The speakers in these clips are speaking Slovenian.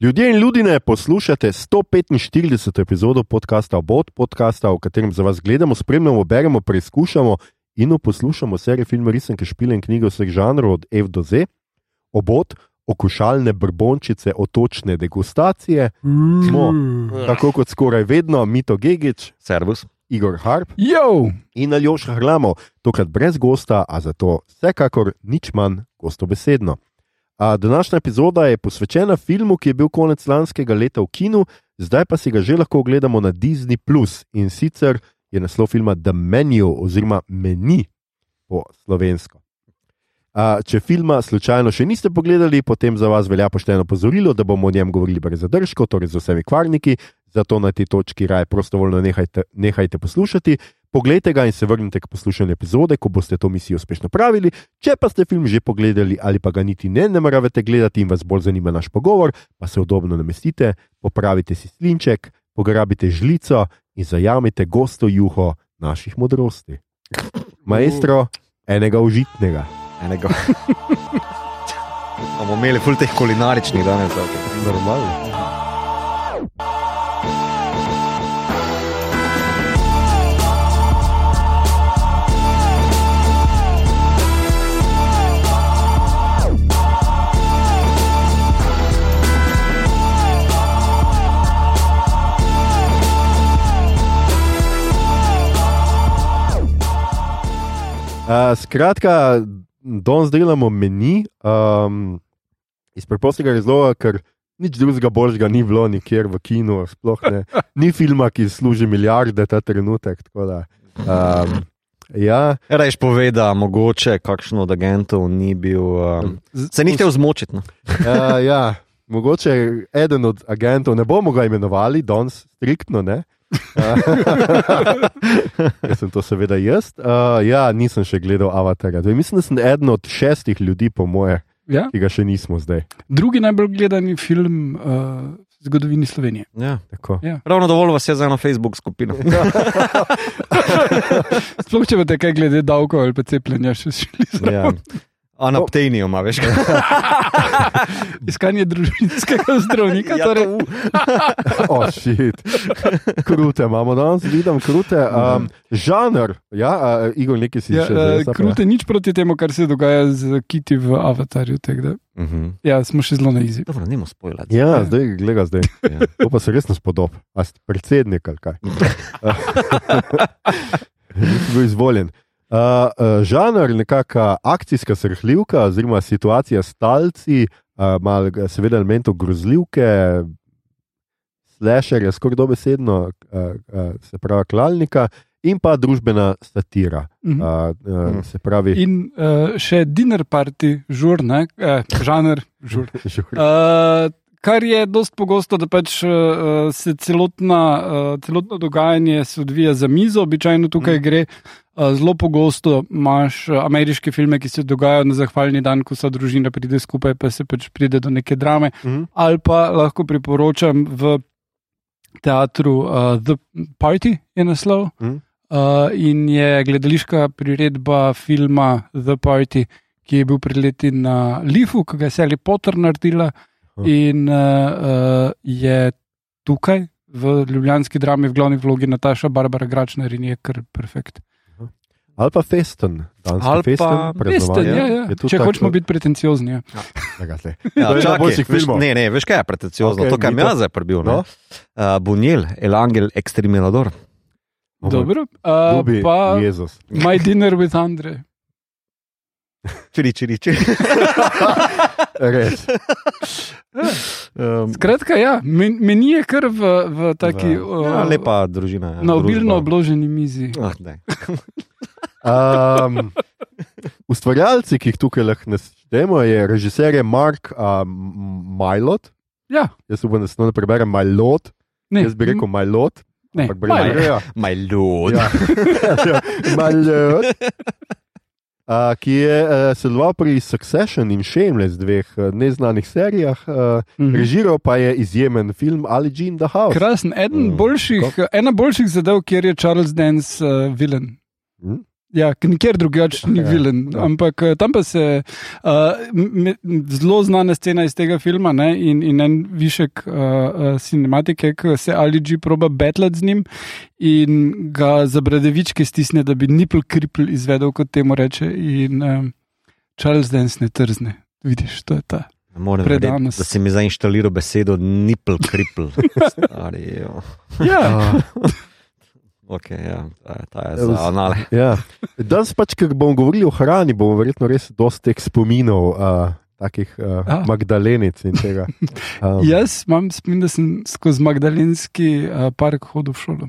Ljudje in ljudje, poslušate 145. epizodo podcasta Obot, podcasta, v katerem za vas gledamo, spremljamo, beremo, preizkušamo in poslušamo serije filmov, risanke, špile in knjige vseh žanrov od F do Z. Obot, okušalne brbončice, otočne degustacije. Smo, tako kot skoraj vedno, Mito Gigič, Servus. Igor Harp Jo, in Aljoš Hrlamo, tokrat brez gosta, a zato vsekakor nič manj gostobesedno. A današnja epizoda je posvečena filmu, ki je bil konec lanskega leta v kinu, zdaj pa si ga že lahko ogledamo na Disney. In sicer je naslov filma The Menu oziroma Meni po slovensko. A, če filma slučajno še niste pogledali, potem za vas velja pošteno pozorilo, da bomo o njem govorili brez zadržkov, torej z vsemi kvarniki, zato na tej točki raje prostovoljno nehajte, nehajte poslušati. Poglejte ga in se vrnite k poslušanju epizode, ko boste to misijo uspešno pravili. Če pa ste film že pogledali ali pa ga niti ne nameravate gledati in vas bolj zanima naš pogovor, pa se udobno namestite, popravite si slinček, pograbite žlico in zajamite gosto juho naših modrosti. Maestro, enega užitnega. Enega. Bomo imeli ful teh kulinaričnih danes. Okay. Normalno. Uh, skratka, danes delamo meni um, iz preprostega razloga, ker nič drugega božjega ni bilo nikjer v kinu, sploh ne. Ni filma, ki služi milijarde ta trenutek. Da, um, ja, Rajš pove, da mogoče kakšen od agentov ni bil. Um, se ni hotel zmočiti. No? uh, ja, mogoče eden od agentov, ne bomo ga imenovali, danes striktno ne. Jaz sem to seveda jaz. Uh, ja, nisem še gledal Avatarja. Zdaj, mislim, da sem eden od šestih ljudi, po moje, ja. ki ga še nismo zdaj. drugi najbolj gledani film uh, zgodovini Slovenije. Ja. Tako. Ja. Ravno dovolj vas je za eno Facebook skupino. Sploh če boste kaj glede davkov ali pa cepljenja še šli. ja. Anaptenijo ima, veš kaj. Iskanje družinskega zdravnika. Ja, torej, O, šit. Krute imamo danes, vidim krute. Um, žanr, ja, uh, Igor, nekaj si ja, še uh, zdaj. krute nič proti temu, kar se dogaja z kiti v avatarju. tak da, Uh -huh. Ja, smo še zelo na izi. Dobro, nemo spojljati. Ja, zdaj, gleda zdaj. Ja. To pa se res nas podob. A ste predsednik ali kaj? Nisi bil izvoljen. Uh, uh, žanr, nekakšna akcijska srhljivka, oziroma situacija s talci, uh, malo seveda elementov grozljivke, slasherja, skoraj dobesedno, uh, uh, se pravi klalnika, in pa družbena satira. Mhm. Uh, uh, se pravi, In uh, še dinner party, žur, ne, eh, žanr, žur. Žur. Uh, kar je dosti pogosto, da pač uh, se celotna, uh, celotno dogajanje se odvija za mizo, običajno tukaj mm. gre. Uh, zelo pogosto imaš uh, ameriške filme, ki se dogajajo na zahvalni dan, ko vsa družina pride skupaj, pa se pač pride do neke drame. Mhm. Ali pa lahko priporočam v teatru uh, The Party, je naslov. Mhm. Uh, in je gledališka priredba filma The Party, ki je bil pred leti na Lifu, ki ga je Sally Potter naredila. Aha. In uh, uh, je tukaj v ljubljanski drami v glavni vlogi Nataša Barbara Gračner in je kar perfekt. Ali pa festen, danski Ali pa festen, praznovanje. ja, ja. Je Če tako- hočemo biti pretenciozni. Ja. Zdaj. Ja, To je čakaj, najboljših veš, filmov. ne, ne, veš kaj je pretenciozno, okay, to, kar mi jaz zdaj prebil. No. Uh, Bunjel, El Angel Exterminador. Dobro. Uh, Ljubi pa Jezus. My Dinner with Andre. Čiri, čiri, čiri. Res. um, Skratka, ja, men, meni je kar v, v taki v- ja, uh, lepa družina. Ja, na obilno družba. obloženi mizi. Ah. Um, ustvarjalci, ki jih tukaj lahko naštejemo, je režiser je Mark um, Milot. Ja, Jaz upam, da se ne preberem Milot. ne, Jaz bi rekel Milot. ne, ampak brez Milo. R-ja. My lord. Ja. Ja, Milot. Uh, ki je uh, sodeloval pri Succession in Shameless, dveh uh, neznanih serijah, uh, Mhm. režiral pa je izjemen film Ali in the House. Krasen, eden Mm, mm, boljših, ena boljših zadev, kjer je Charles Dance uh, vilen. Mm. Ja, nikjer drugače ni Ja, vilen. ja. Ampak eh, tam pa se uh, zelo znana scena iz tega filma ne, in, in en višek uh, uh, cinematike, ki se Ali G proba betlati z njim in ga za bradevičke stisne, da bi nipple kripl izvedel, kot temu reče. In um, Charles Dance ne trzne. Vidiš, to je ta. Verjeti, Predanost. da si mi zainštaliral besedo nipple kripl. Stari. Ja, Uh, Okay, ja, ta, je- ta je za anale. ja. Danes pač, ker bomo govorili o hrani, bomo verjetno res dosti teh spominov, uh, takih uh, Ah. Magdalenic in tega. Um, jaz imam spomin, da sem skozi Magdalenski uh, park hodil v šolo.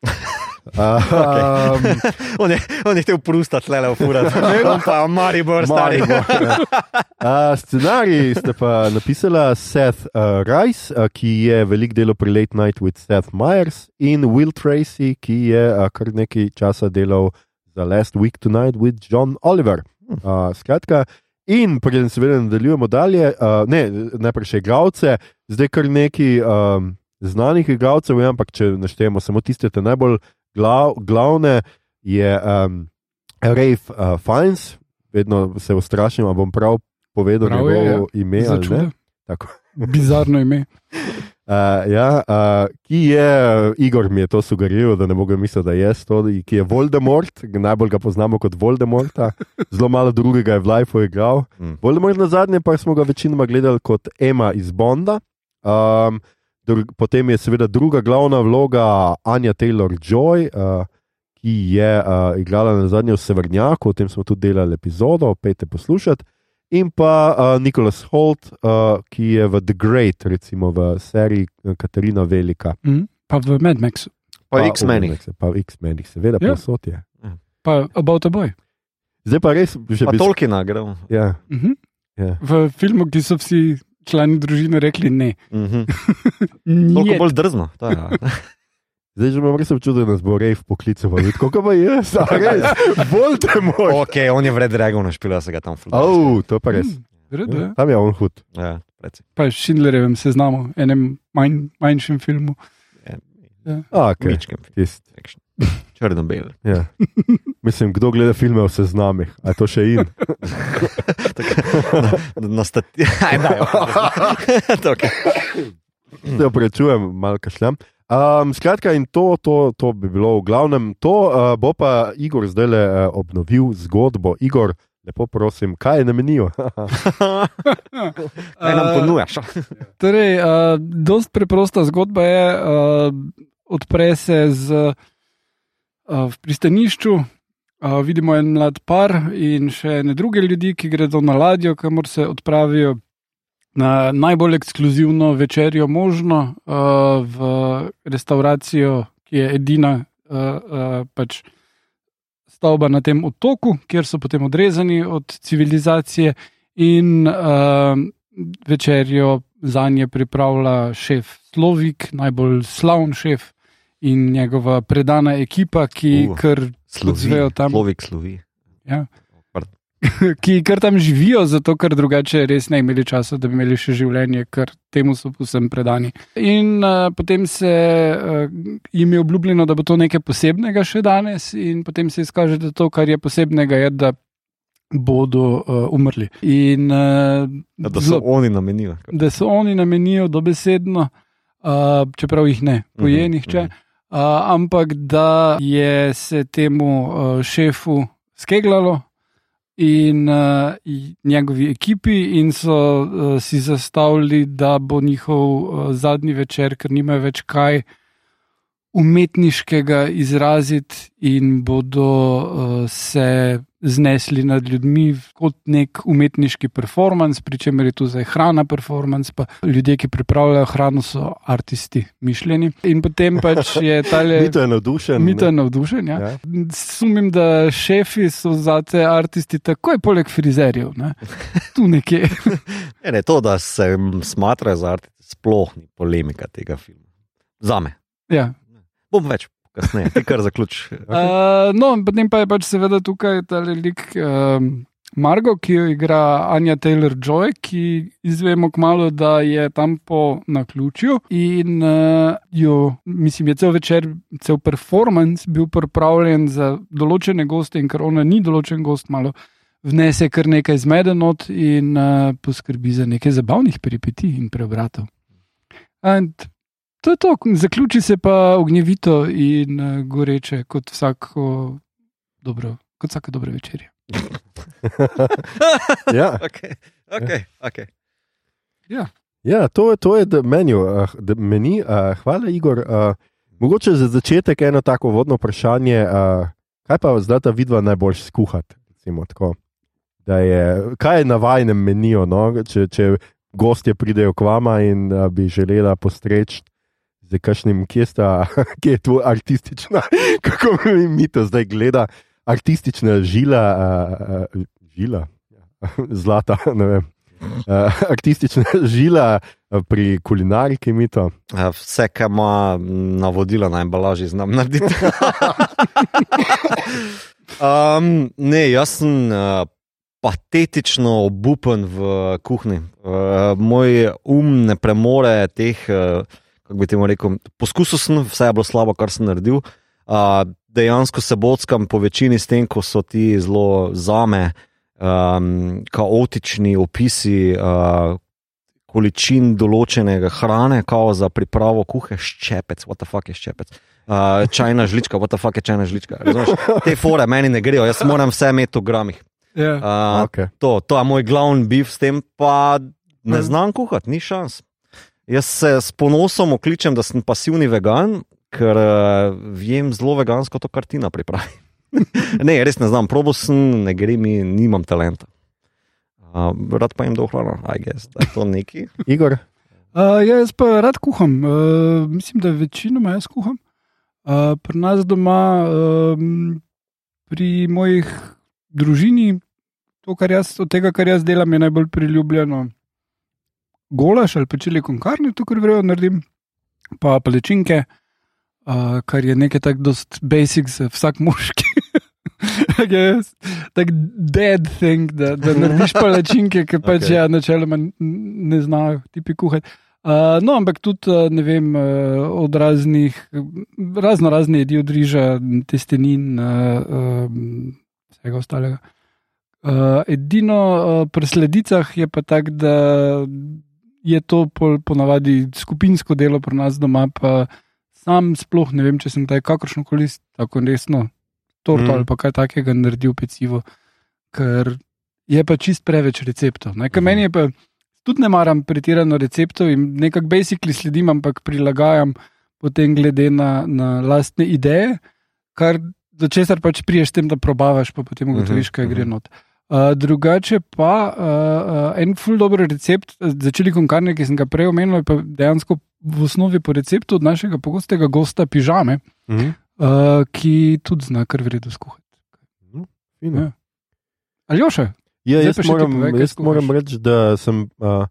uh, um, On je, on je hotel prustati, le v furat. On pa Maribor, stari. Maribor, ja. Uh, scenarij ste pa napisala Seth uh, Rice, uh, ki je velik delo pri Late Night with Seth Meyers, in Will Tracy, ki je uh, kar nekaj časa delal za Last Week Tonight with John Oliver. Uh, skratka, in preden seveda nadaljujemo dalje, uh, ne, najprej še igralce, zdaj kar nekaj um, znanih igralcev, ja, ampak če naštejemo samo tiste te najbolj glav, glavne, je um, Rafe uh, Fiennes, vedno se ustrašim, a bom prav povedal Prav je, njegovo ime. ali ne. Začuda. Tako. Bizarno ime. Uh, ja, uh, ki je, Igor mi je to sugeriral, da ne mogo misliti, da je to, ki je Voldemort, najbolj ga poznamo kot Voldemorta, zelo malo drugega je v Lifeu igral. Mm. Voldemort na zadnje pa smo ga večinoma gledali kot Ema iz Bonda. Um, drug, potem je seveda druga glavna vloga Anja Taylor Joy, uh, ki je uh, igrala na zadnje v Severnjaku, o tem smo tudi delali epizodo, pejte poslušati. In pa uh, Nicholas Holt, uh, ki je v The Great, recimo v seriji Katarina Velika. Mm. Pa v Mad Maxu, Pa v X-menih. Pa v X-menih, seveda, Ja. ja. posod je. pa About a Boy. Zdaj pa res, že bi Tolkiena gremo. Ja, Mhm. ja. V filmu, ki so vsi člani družine rekli ne. Mhm. Toliko Nije. bolj drzno. ta, ja. Zdaj že imam res občutek, da nas bo rejf poklical. Kako pa je, res, Voldemort. Ok, on je vred Dragon špil, da se ga tam fulano. Oh, to je pa res. Mm, Redo, Ja, ja. tam je on hud. Ja. Pa s Schindlerjevem seznamom, enem manj, manjšem filmu. A, okay. Mičkem. Črno-bel. ja. Mislim, kdo gleda filme o seznamih, a je to še in. Na, na stati... Se oprečujem, malo kašljam. Um, skratka, in to, to, to bi bilo v glavnem. To uh, bo pa Igor zdaj le uh, obnovil zgodbo. Igor, lepo prosim, kaj je namenijo? Kaj nam ponujaš? Torej, uh, dost preprosta zgodba je, uh, odpre se z, uh, v pristanišču. Vidimo en mlad par in še ne druge ljudi, ki gredo na ladjo, kamor se odpravijo na najbolj ekskluzivno večerjo možno v restauracijo, ki je edina pač stavba na tem otoku, kjer so potem odrezani od civilizacije in večerjo za nje pripravlja šef Slovik, najbolj slavn šef in njegova predana ekipa, ki Uh, kar zvejo tam. Slovik slovi. Ja. ki kar tam živijo, zato ker drugače res ne imeli časa, da bi imeli še življenje, ker temu so povsem predani. In uh, potem se uh, jim je obljubljeno, da bo to nekaj posebnega še danes, in potem se izkaže, da to, kar je posebnega, je, da bodo uh, umrli. In, uh, Ja, da so zelo- oni namenijo. da so oni namenijo dobesedno, uh, čeprav jih ne poje Mhm, nihče, mhm. Uh, ampak da je se temu uh, šefu skeglalo in uh, njegovi ekipi, in so uh, si zastavili, da bo njihov uh, zadnji večer, ker nimajo več kaj. Umetniškega izraziti, in bodo uh, se znesli nad ljudmi kot nek umetniški performance, pri čemer je tu zdaj hrana performance, pa ljudje, ki pripravljajo hrano, so artisti, mišljeni. In potem pač je tale. Mito je navdušen. Mito je ne? navdušen. Ja. Ja. Sumim, da šefi so za te artisti takoj poleg frizerjev, ne? tu nekje. Ne, ne, to, da se mm, smatra za art, sploh ni polemika tega filma. Za me. Ja. Bom več kasneje, ti kar zaključ. Uh, no, potem pa je pač seveda tukaj ta lik um, Margo, ki jo igra Anja Taylor Joy, ki izvemo kmalo, da je tam po naključju in uh, jo, mislim, je cel večer, cel performance bil pripravljen za določene goste, in ker ona ni določen gost, malo vnese kar nekaj zmedenot in uh, poskrbi za nekaj zabavnih peripetij in preobratov. In to je to, zaključi se pa ognjevito in uh, goreče, kot vsako dobro, kot vsake dobre večerje. ja. Okay, okay, okay. Ja. Ja, to, to je menu, uh, the meni. Uh, hvala, Igor. Uh, mogoče za začetek eno tako vodno vprašanje. Uh, kaj pa zdaj ta vidva najbolj skuhati? Je, kaj je na vajnem meniju, no? če, če gostje pridejo k vama in uh, bi želela postreči z kakšnim, kje, sta, kje je tu artistična, kako mi to zdaj gleda, artistična žila, uh, uh, žila, zlata, ne vem. Uh, artistična žila pri kulinariki, mi to. Vse, kar ima navodila na embalaži, znam narediti. um, ne, jaz sem uh, patetično obupen v kuhinji. Uh, moj um ne premore teh, uh, kako bi temu rekel, poskusil sem, vse je bilo slabo, kar sem naredil. Uh, dejansko se bockam po večini s tem, ko so ti zelo zame um, kaotični opisi uh, količin določenega hrane, kao za pripravo kuhe, ščepec, what the fuck je ščepec. Uh, čajna žlička, what the fuck je čajna žlička. Razumeš? Te fore meni ne grejo, jaz moram vse imeti v gramih. Ja. Uh, Okay. to, to je moj glavni biv, s tem pa ne znam kuhati, ni šans. Jaz se s ponosom okličem, da sem pasivni vegan, ker uh, vem zelo vegansko to, kar Tina pripravi. ne, res ne znam, probo sem, ne gre mi, nimam talenta. Uh, rad pa jim dohvala, aj gess, da je to neki. Igor, Uh, ja, jaz pa rad kuham. Uh, mislim, da večinoma jaz kuham. Uh, pri nas doma, um, pri mojih družini, to, kar jaz, od tega, kar jaz delam, je najbolj priljubljeno golaš ali pa čili konkarni, to, kar vrejo naredim, pa palečinke, uh, kar je nekaj tako dost basic za vsak moški. Tako dead thing, da, da narediš palečinke, ki pač Okay. okay. ja, načeloma ne znajo tipi kuhati. Uh, no, ampak tudi ne vem, od raznih, razno razne jedi, od riža, testenin, uh, um, vsega ostalega. Uh, edino uh, pri sledicah je pa tako, da je to ponavadi skupinsko delo pri nas doma, pa sam sploh ne vem, če sem taj kakršno koli tako resno torto Mm. mm. ali pa kaj takega naredil pecivo, ker je pa čist preveč receptov. Ne? Ker Mhm. meni je pa tudi ne maram pretirano receptov in nekako basically sledim, ampak prilagajam potem glede na, na lastne ideje, kar do česar pač priješ tem, da probavaš, pa potem ugotoviš, kaj gre mhm. not. Uh, drugače pa uh, uh, en ful dober recept, začeli konkarne, ki sem ga prej omenil, je pa dejansko v osnovi po receptu od našega pogostega gosta pižame, mhm. uh, ki tudi zna kar vredno skuhati. fino. Ja. Ali jo še? Ja, jaz moram, povej, jaz moram reči, da sem uh,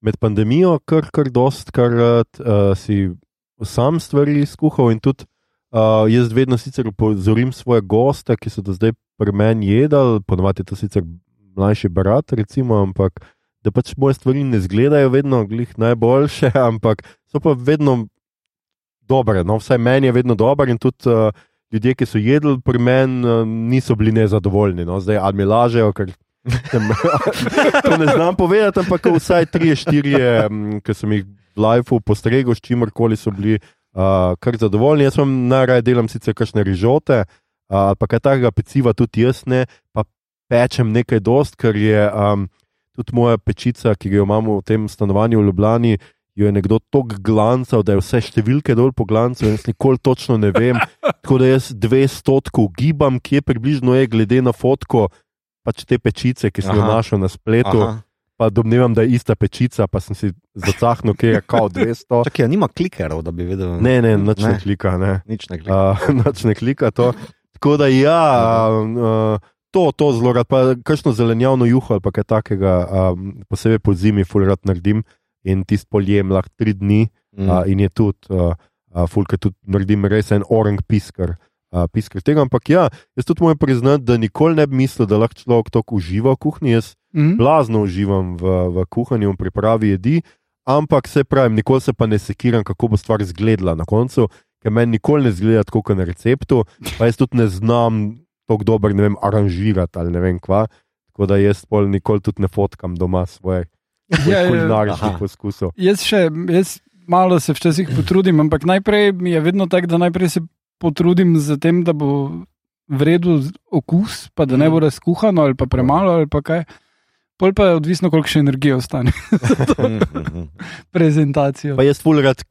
med pandemijo kar, kar dost, kar uh, si sam stvari skuhal in tudi uh, jaz vedno sicer upozorim svoje goste, ki so do zdaj pri meni jedli, ponovadi je to sicer mlajši brat, recimo, ampak da pač moje stvari ne izgledajo vedno glih najboljše, ampak so pa vedno dobre. No, vsaj meni je vedno dober in tudi. Uh, Ljudje, ki so jedli pri meni, uh, niso bili nezadovoljni. No? Zdaj, ali mi lažejo, ker sem, to ne znam povedati, ampak vsaj tri, štiri, ki sem jih v lifeu postregel, s čimorkoli so bili uh, kar zadovoljni. Jaz vam najraje delam sicer kakšne rižote, uh, ali pa kaj takega peciva, tudi jaz ne, pa pečem nekaj dost, ker je um, tudi moja pečica, ki jo imamo v tem stanovanju v Ljubljani. Jo je nekdo tako glancal, da je vse številke dol po glancu, jaz nikoli točno ne vem. Tako da jaz dve stotku gibam, kje približno je, glede na fotko, pač te pečice, ki sem jo našel na spletu. Aha. Pa domnevam, da je ista pečica, pa sem si zacahnil, kje je kao 200. Čakaj, a nima klikerov, da bi vedel. Ne, ne, nič ne Ne. klika, ne. Nič ne klika. Uh, nič ne klika to. Tako da ja, uh, to, to zelo rad, pa kakšno zelenjavno juho ali kaj takega, um, posebej po zimi, ful rad naredim in tisti poljem lahko tri dni. Mm. Uh, in je tudi, uh, uh, fulka tudi naredim res en orang piskar. uh, piskar tega. Ampak ja, jaz tudi moram priznati, da nikoli ne bi mislil, da lahko človek tako uživa v kuhinji. Jaz Mhm. blazno uživam v, v kuhanju in pripravi jedi, ampak se pravi, nikoli se pa ne sekiram, kako bo stvar izgledala na koncu, ker meni nikoli ne zgleda tako kot na receptu, pa jaz tudi ne znam tako dobro, ne vem, aranžirati ali ne vem kva. Tako da jaz pol nikoli tudi ne fotkam doma svoje Ja, ja. kulinaričnih Aha. poskusov. Jaz še, jaz malo se včasih potrudim, ampak najprej mi je vedno tako, da najprej se potrudim z tem, da bo vredno okus, pa da ne bo razkuhano ali pa premalo ali pa kaj. Pol pa je odvisno, koliko še energije ostane Mhm, prezentacijo. Pa jaz ful rad,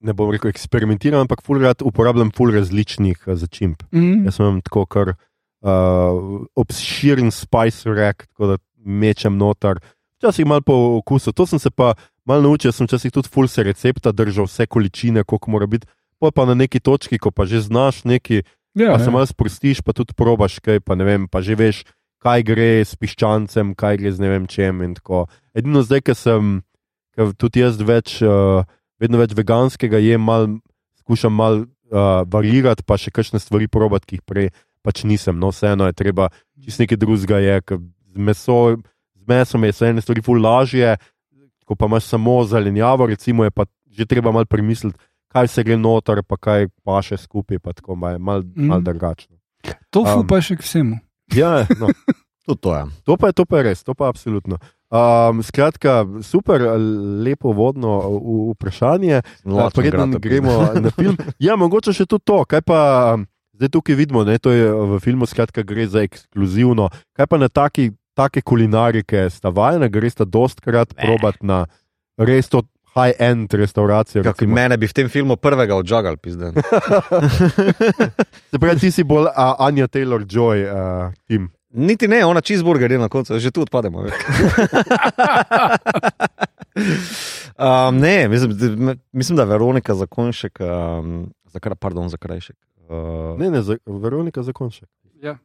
ne bom rekel eksperimentiram, ampak ful rad uporabljam ful različnih uh, začimb. Mm. Jaz imam tako kar uh, obširen spice rack, tako da mečem noter. Včasih malo po okusu, to sem se pa malo naučil, sem včasih tudi full se recepta držal, vse količine, koliko mora biti. Pol pa na neki točki, ko pa že znaš neki, Ja, pa se ja. malo sprostiš, pa tudi probaš kaj, pa ne vem, pa že veš, kaj gre s piščancem, kaj gre z ne vem čem. in tako. Edino zdaj, ker sem, ker tudi jaz več, uh, vedno več veganskega jem, mal, skušam malo uh, varirati, pa še kakšne stvari probati, ki jih prej pač nisem. No, vseeno je treba, čist nekaj drugega je, ker z, meso, z mesom je vse ene stvari ful lažje, ko pa imaš samo zelenjavo, recimo je pa že treba malo premisliti, kaj se gre noter, pa kaj pa še skupaj, pa tako malo mal, mal Mm. drugačno. Tofu Um, pa še k vsemu. Ja, no. To je. To pa je, to pa je res, to pa je absolutno. Um, skratka, super, lepo vodno vprašanje. Lačen Preden gremo na film. Ja, mogoče še tudi to, kaj pa zdaj tukaj vidimo, ne, to je v filmu, skratka, gre za ekskluzivno. Kaj pa na taki, take kulinarike sta vajena, gre sta dostkrat probati na res to high-end restauracijo. Kako recimo. mene bi v tem filmu prvega odžagal, pizden. Se pravi, ti si bolj uh, Anja Taylor Joy, uh, tim. Niti ne, ona cheeseburger je na koncu, že tu odpademo. um, ne, mislim, da- mislim, da je Veronika Zakonšek, um, za kar, pardon, za krajšek. Uh, Ne, ne, za, Veronika Zakonšek. Ja.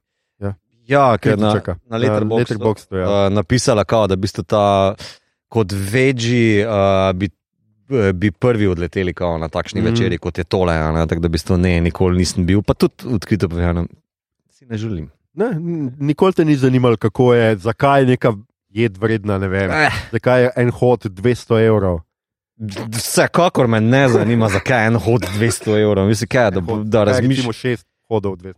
ja, ker Kaj na, na Letterboxdu, ja. uh, napisala, kao, da v bistvu ta kot veži uh, bi, bi prvi odleteli kao, na takšni mm. večeri, kot je tole. a Ne, tako da v bistvu ne, nikoli nisem bil, pa tudi odkrito povedano, si ne želim. Ne, nikoli te ni zanimalo, kako je, zakaj je neka jed vredna, ne vem. Eh, Zakaj je en hod 200 evrov? Vsekakor me ne zanima, zakaj je en hod 200 evrov. Mislim, kaj, da, da razmišljam. Recimo šest hodov 200.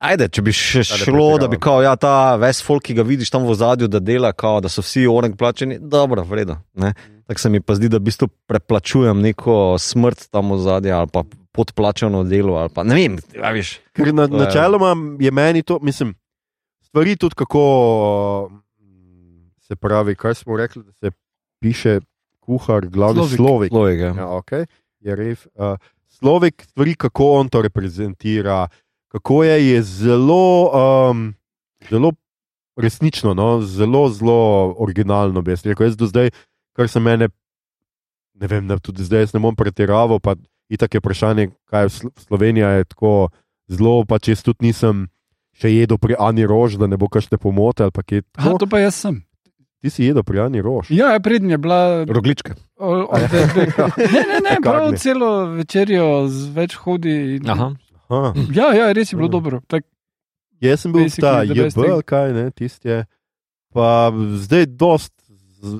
Ajde, če bi še Da šlo, da bi kao, ja, ta ves folk, ki ga vidiš tam v zadju, da dela, kao, da so vsi orang plačeni, dobro, vredo. ne. Tako se mi pa zdi, da v bistvu preplačujem neko smrt tam v zadju ali pa podplačano delo. Ne vem, ja, veš. Ker na, načeloma je meni to, mislim, stvari tudi kako se pravi, kaj smo rekli, da se piše kuhar, glavni Slovik. slovik. Logika. Ja, okay. je ref, uh, slovik, stvari, kako on to reprezentira, kako je, je zelo, um, zelo resnično, no? zelo, zelo originalno. Jaz rekel, jaz do zdaj, kar se mene, ne vem, ne, tudi zdaj ne bom pretiraval, pa itak je vprašanje, kaj je Slo- Slovenija je tako zelo, pa če jaz tudi nisem. Še jedel pri Ani Rož, da ne bo kašne pomote ali pa kaj. Aha, tako. to pa jaz sem. Ti si jedel pri Ani Rož. Ja, prednje je bila. Rogličke. o- od dve- Ne, ne, ne, prav celo večerjo z več hodi. in- Aha. Aha. Ja, ja, res je bilo Ja. dobro. Tak, Ja, Jaz sem bil ta JB, thing. kaj ne, tisti je. Pa zdaj, dost,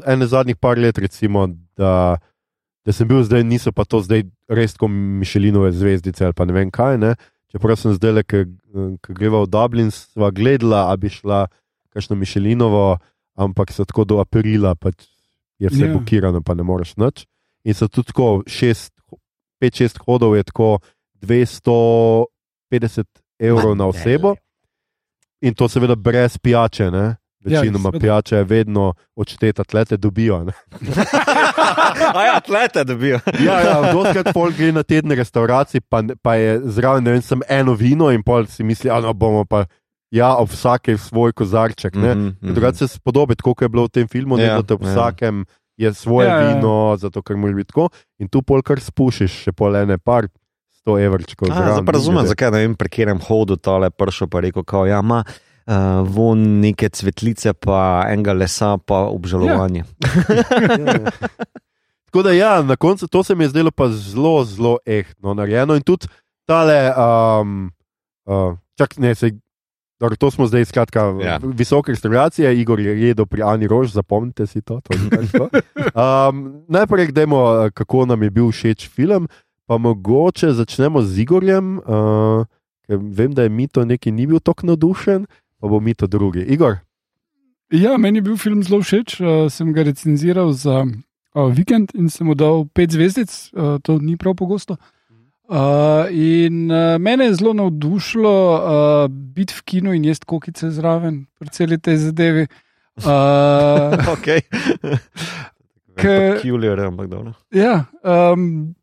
ene zadnjih par let, recimo, da, da sem bil zdaj, niso pa to zdaj res kot Mišelinove zvezdice ali pa ne vem kaj. Ne. Čeprav sem zdaj, le, ko greva v Dublin, sva gledala, a bi šla kakšno Mišelinovo, ampak so tako do aprila, pač je vse Ja. yeah. blokirano, pa ne moreš nič. In so tudi tako, 5-6 hodov je tako 250 evrov na osebo. In to seveda brez pijače. Ne? Večinoma seveda. ja, pijača je vedno odšteta, tlete dobijo. Ne? A ja, tlete dobijo. Ja, ja, doskrat folk gre na tedne restauracij, pa, ne- pa je zraven ne vem, sem eno vino in pol si misli, da bomo pa ja, ob vsakem svoj kozarček. Ne? Mhm, mhm. Drugače se spodobi, kot je bilo v tem filmu, ne, Ja, da te ob ja. vsakem je svoje Ja, ja. vino, zato ker mora biti tako. In tu pol kar spušiš, še pol ene par sto evrčkov. A, razumem, zakaj ne vem, pri katerem hodu tole pršo pa rekel, kao, ja, ima uh, von neke cvetlice, pa enega lesa, pa obžalovanje. Ja. Tako da, ja, na koncu to se mi je zdelo pa zelo, zelo ehtno narejeno in tudi tale um, Uh, čak, ne, se, dobro, to smo zdaj skratka. Ja. Ja. Visoke restauracije, Igor je jedel pri Ani Rož, zapomnite si to. to um, najprej gremo, kako nam je bil všeč film, pa mogoče začnemo z Igorjem, uh, ker vem, da je Mito neki ni bil tako navdušen, pa bo Mito drugi. Igor, Ja, meni je bil film zelo všeč. Uh, sem ga recenziral za uh, vikend in sem mu dal pet zvezdic, uh, to ni prav pogosto. Uh, in uh, mene je zelo navdušilo uh, biti v kinu in jesti kokice zraven, pri celi tej zadevi. Uh. Ke- Peculiar, ampak dobro. ja, um,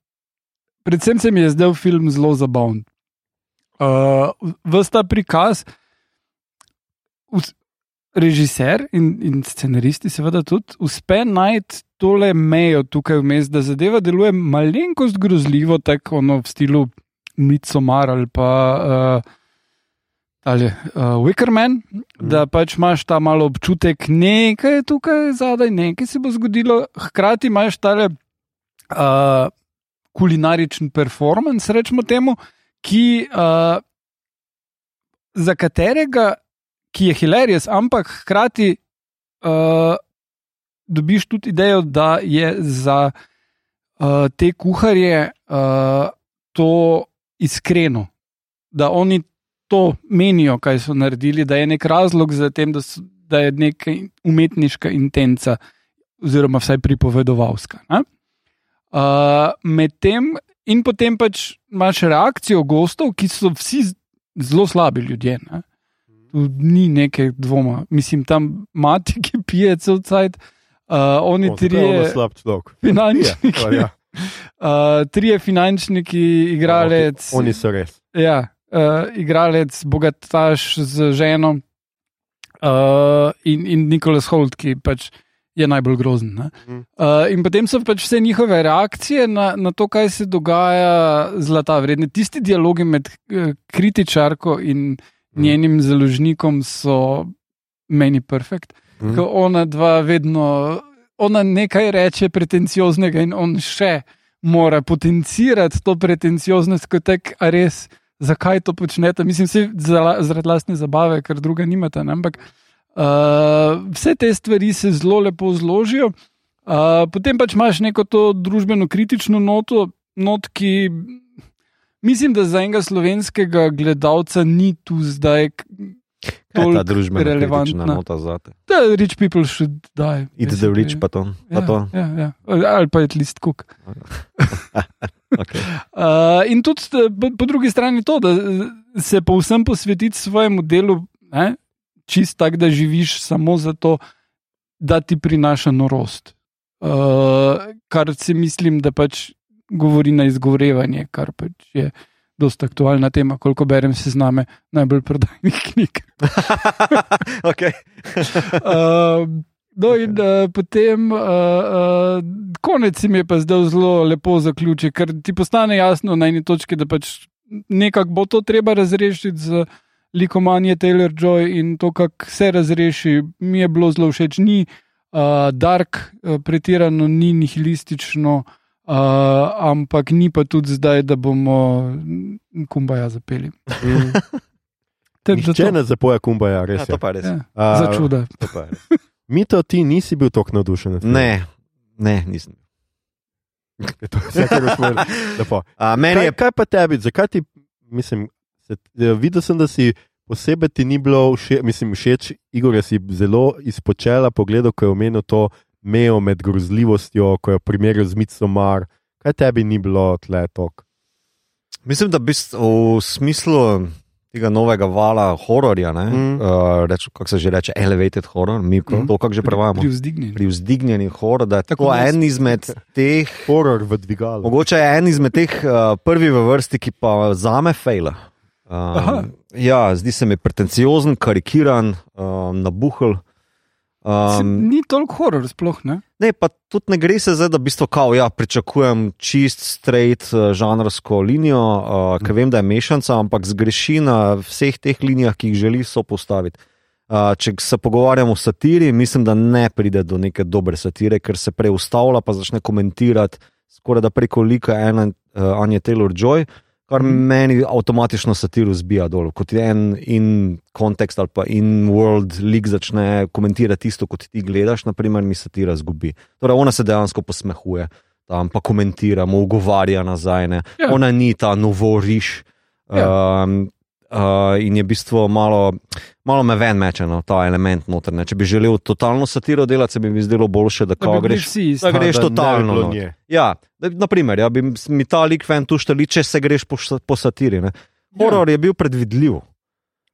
predvsem se mi je zdel film zelo zabaven. Uh, Vsta prikaz, us- režiser in, in scenaristi, seveda tudi, uspe najti tole mejo tukaj vmes, da zadeva deluje malenkost grozljivo, tako ono v stilu Midsommar ali pa uh, ali, uh, Wickerman, mm. da pač imaš ta malo občutek, nekaj je tukaj zadaj, nekaj se bo zgodilo, hkrati imaš tale uh, kulinaričen performance, rečemo temu, ki, uh, za katerega, ki je hilarious, ampak hkrati uh, dobiš tudi idejo, da je za uh, te kuharje uh, to iskreno, da oni to menijo, kaj so naredili, da je nek razlog za tem, da, so, da je neka umetniška intenca, oziroma vsaj pripovedovalska. ne. Uh, Medtem in potem pač imaš reakcijo gostov, ki so vsi zelo slabi ljudje. Ne? Tu ni neke dvoma. Mislim, tam mati, ki pije cel cajt, uh, oni O, zakaj je ono trije slab človek. finančniki. Ja, ja. Uh, trije finančniki, igralec, Oni so res. ja, uh, igralec, bogataš z ženo uh, in, in Nikolas Holt, ki pač je najbolj grozen. ne. Mhm. Uh, in potem so pač vse njihove reakcije na, na to, kaj se dogaja, zlata vredne. Tisti dialogi med uh, kritičarko in njenim založnikom so meni perfekt. Mhm. Ko ona dva vedno, ona nekaj reče pretencioznega in on še mora potencirati to pretencioznost, kot tek, a res, zakaj to počnete. Mislim, se zaradi lastne zabave, ker druga nimate. Ne? Ampak uh, vse te stvari se zelo lepo zložijo. Uh, potem pač imaš neko to družbeno kritično noto, not, ki mislim, da za enega slovenskega gledalca ni tu zdaj. Kaj je ta družbena relevantna nota za te? Da, rich people should die. It's the rich, basically. pa to. Pa Ja, to. ja, ja. Ali pa je list kuk. Okay. Uh, in tudi eh, po, drugi strani to, da eh, se povsem posvetiti svojemu delu, ne, čist tako, da živiš samo zato, da ti prinaša norost. Uh, kar si mislim, da pač govori na izgovorevanje, kar pač je dosta aktualna tema, koliko berem se zname najbolj prodajnih knjig. okay. Uh, no, in uh, potem uh, uh, konec mi je pa zdaj zelo lepo zaključil, ker ti postane jasno na eni točki, da pač nekako bo to treba razrešiti z likomanje Taylor Joy in to, kako se razreši, mi je bilo zelo všeč. Ni uh, dark, uh, pretirano, ni nihilistično. Uh, ampak ni pa tudi zdaj, da bomo kumbaja zapeli. Mm. To- ne zapoja kumbaja, Ja, res to je. pa res. Ja, A, za čuda. To pa je res. Mito, ti nisi bil tako navdušen. Ne, ne, nisem. To je vse, kar smo lepo. A, meni Kaj, je kaj pa tebi, zakaj ti, mislim, se, eh, videl sem, da si posebej ti ni bilo všeč, mislim, všeč, Igor, si zelo izpočela pogledal, ko je omenil to mejo med grozljivostjo, ko je primerjal z Midsommar. Kaj tebi ni bilo tle tok? Mislim, da bist, v smislu tega novega vala hororja, ne, Mm. uh, kako se že reče, elevated horror, mi mm. To kako že prevajamo. Pri vzdignjenju. Pri vzdignjeni horor, da je Tako tako en izmed teh, Horor v dvigalu. mogoče je en izmed teh uh, prvi v vrsti, ki pa zame fejla. Aha. Um, ja, zdi se mi pretenciozen, karikiran, um, nabuhel. Um, Ni toliko horor, sploh ne. Ne, pa tudi ne gre se zdaj, da bi to kao, ja, pričakujem čist, straight, uh, žanrsko linijo, uh, ker vem, da je mešanca, ampak zgreši na vseh teh linijah, ki jih želi so postaviti. Uh, če se pogovarjamo o satiri, mislim, da ne pride do neke dobre satire, ker se preustavlja, pa začne komentirati skoraj da preko lika ene uh, Anje Taylor Joy, kar Mhm. meni avtomatično satiro zbija dol. Kot je en in kontekst ali pa in world lik začne komentirati isto, kot ti gledaš, naprimer, mi satira zgubi. Torej, ona se dejansko posmehuje, tam pa komentira, mu ugovarja nazaj. Ne. Ja. Ona ni ta novoriš. Ja. Um, Uh, in je v bistvu malo, malo me ven meče na ta element noter. Ne. Če bi želel totalno satiro delati, se bi mi zdelo boljše, da, Da bi greš isti. da greš da totalno. nje. Ja, da, naprimer, ja, bi mi ta lik ven tu šteli, če se greš po, po satiri. Ne. Horor je bil predvidljiv,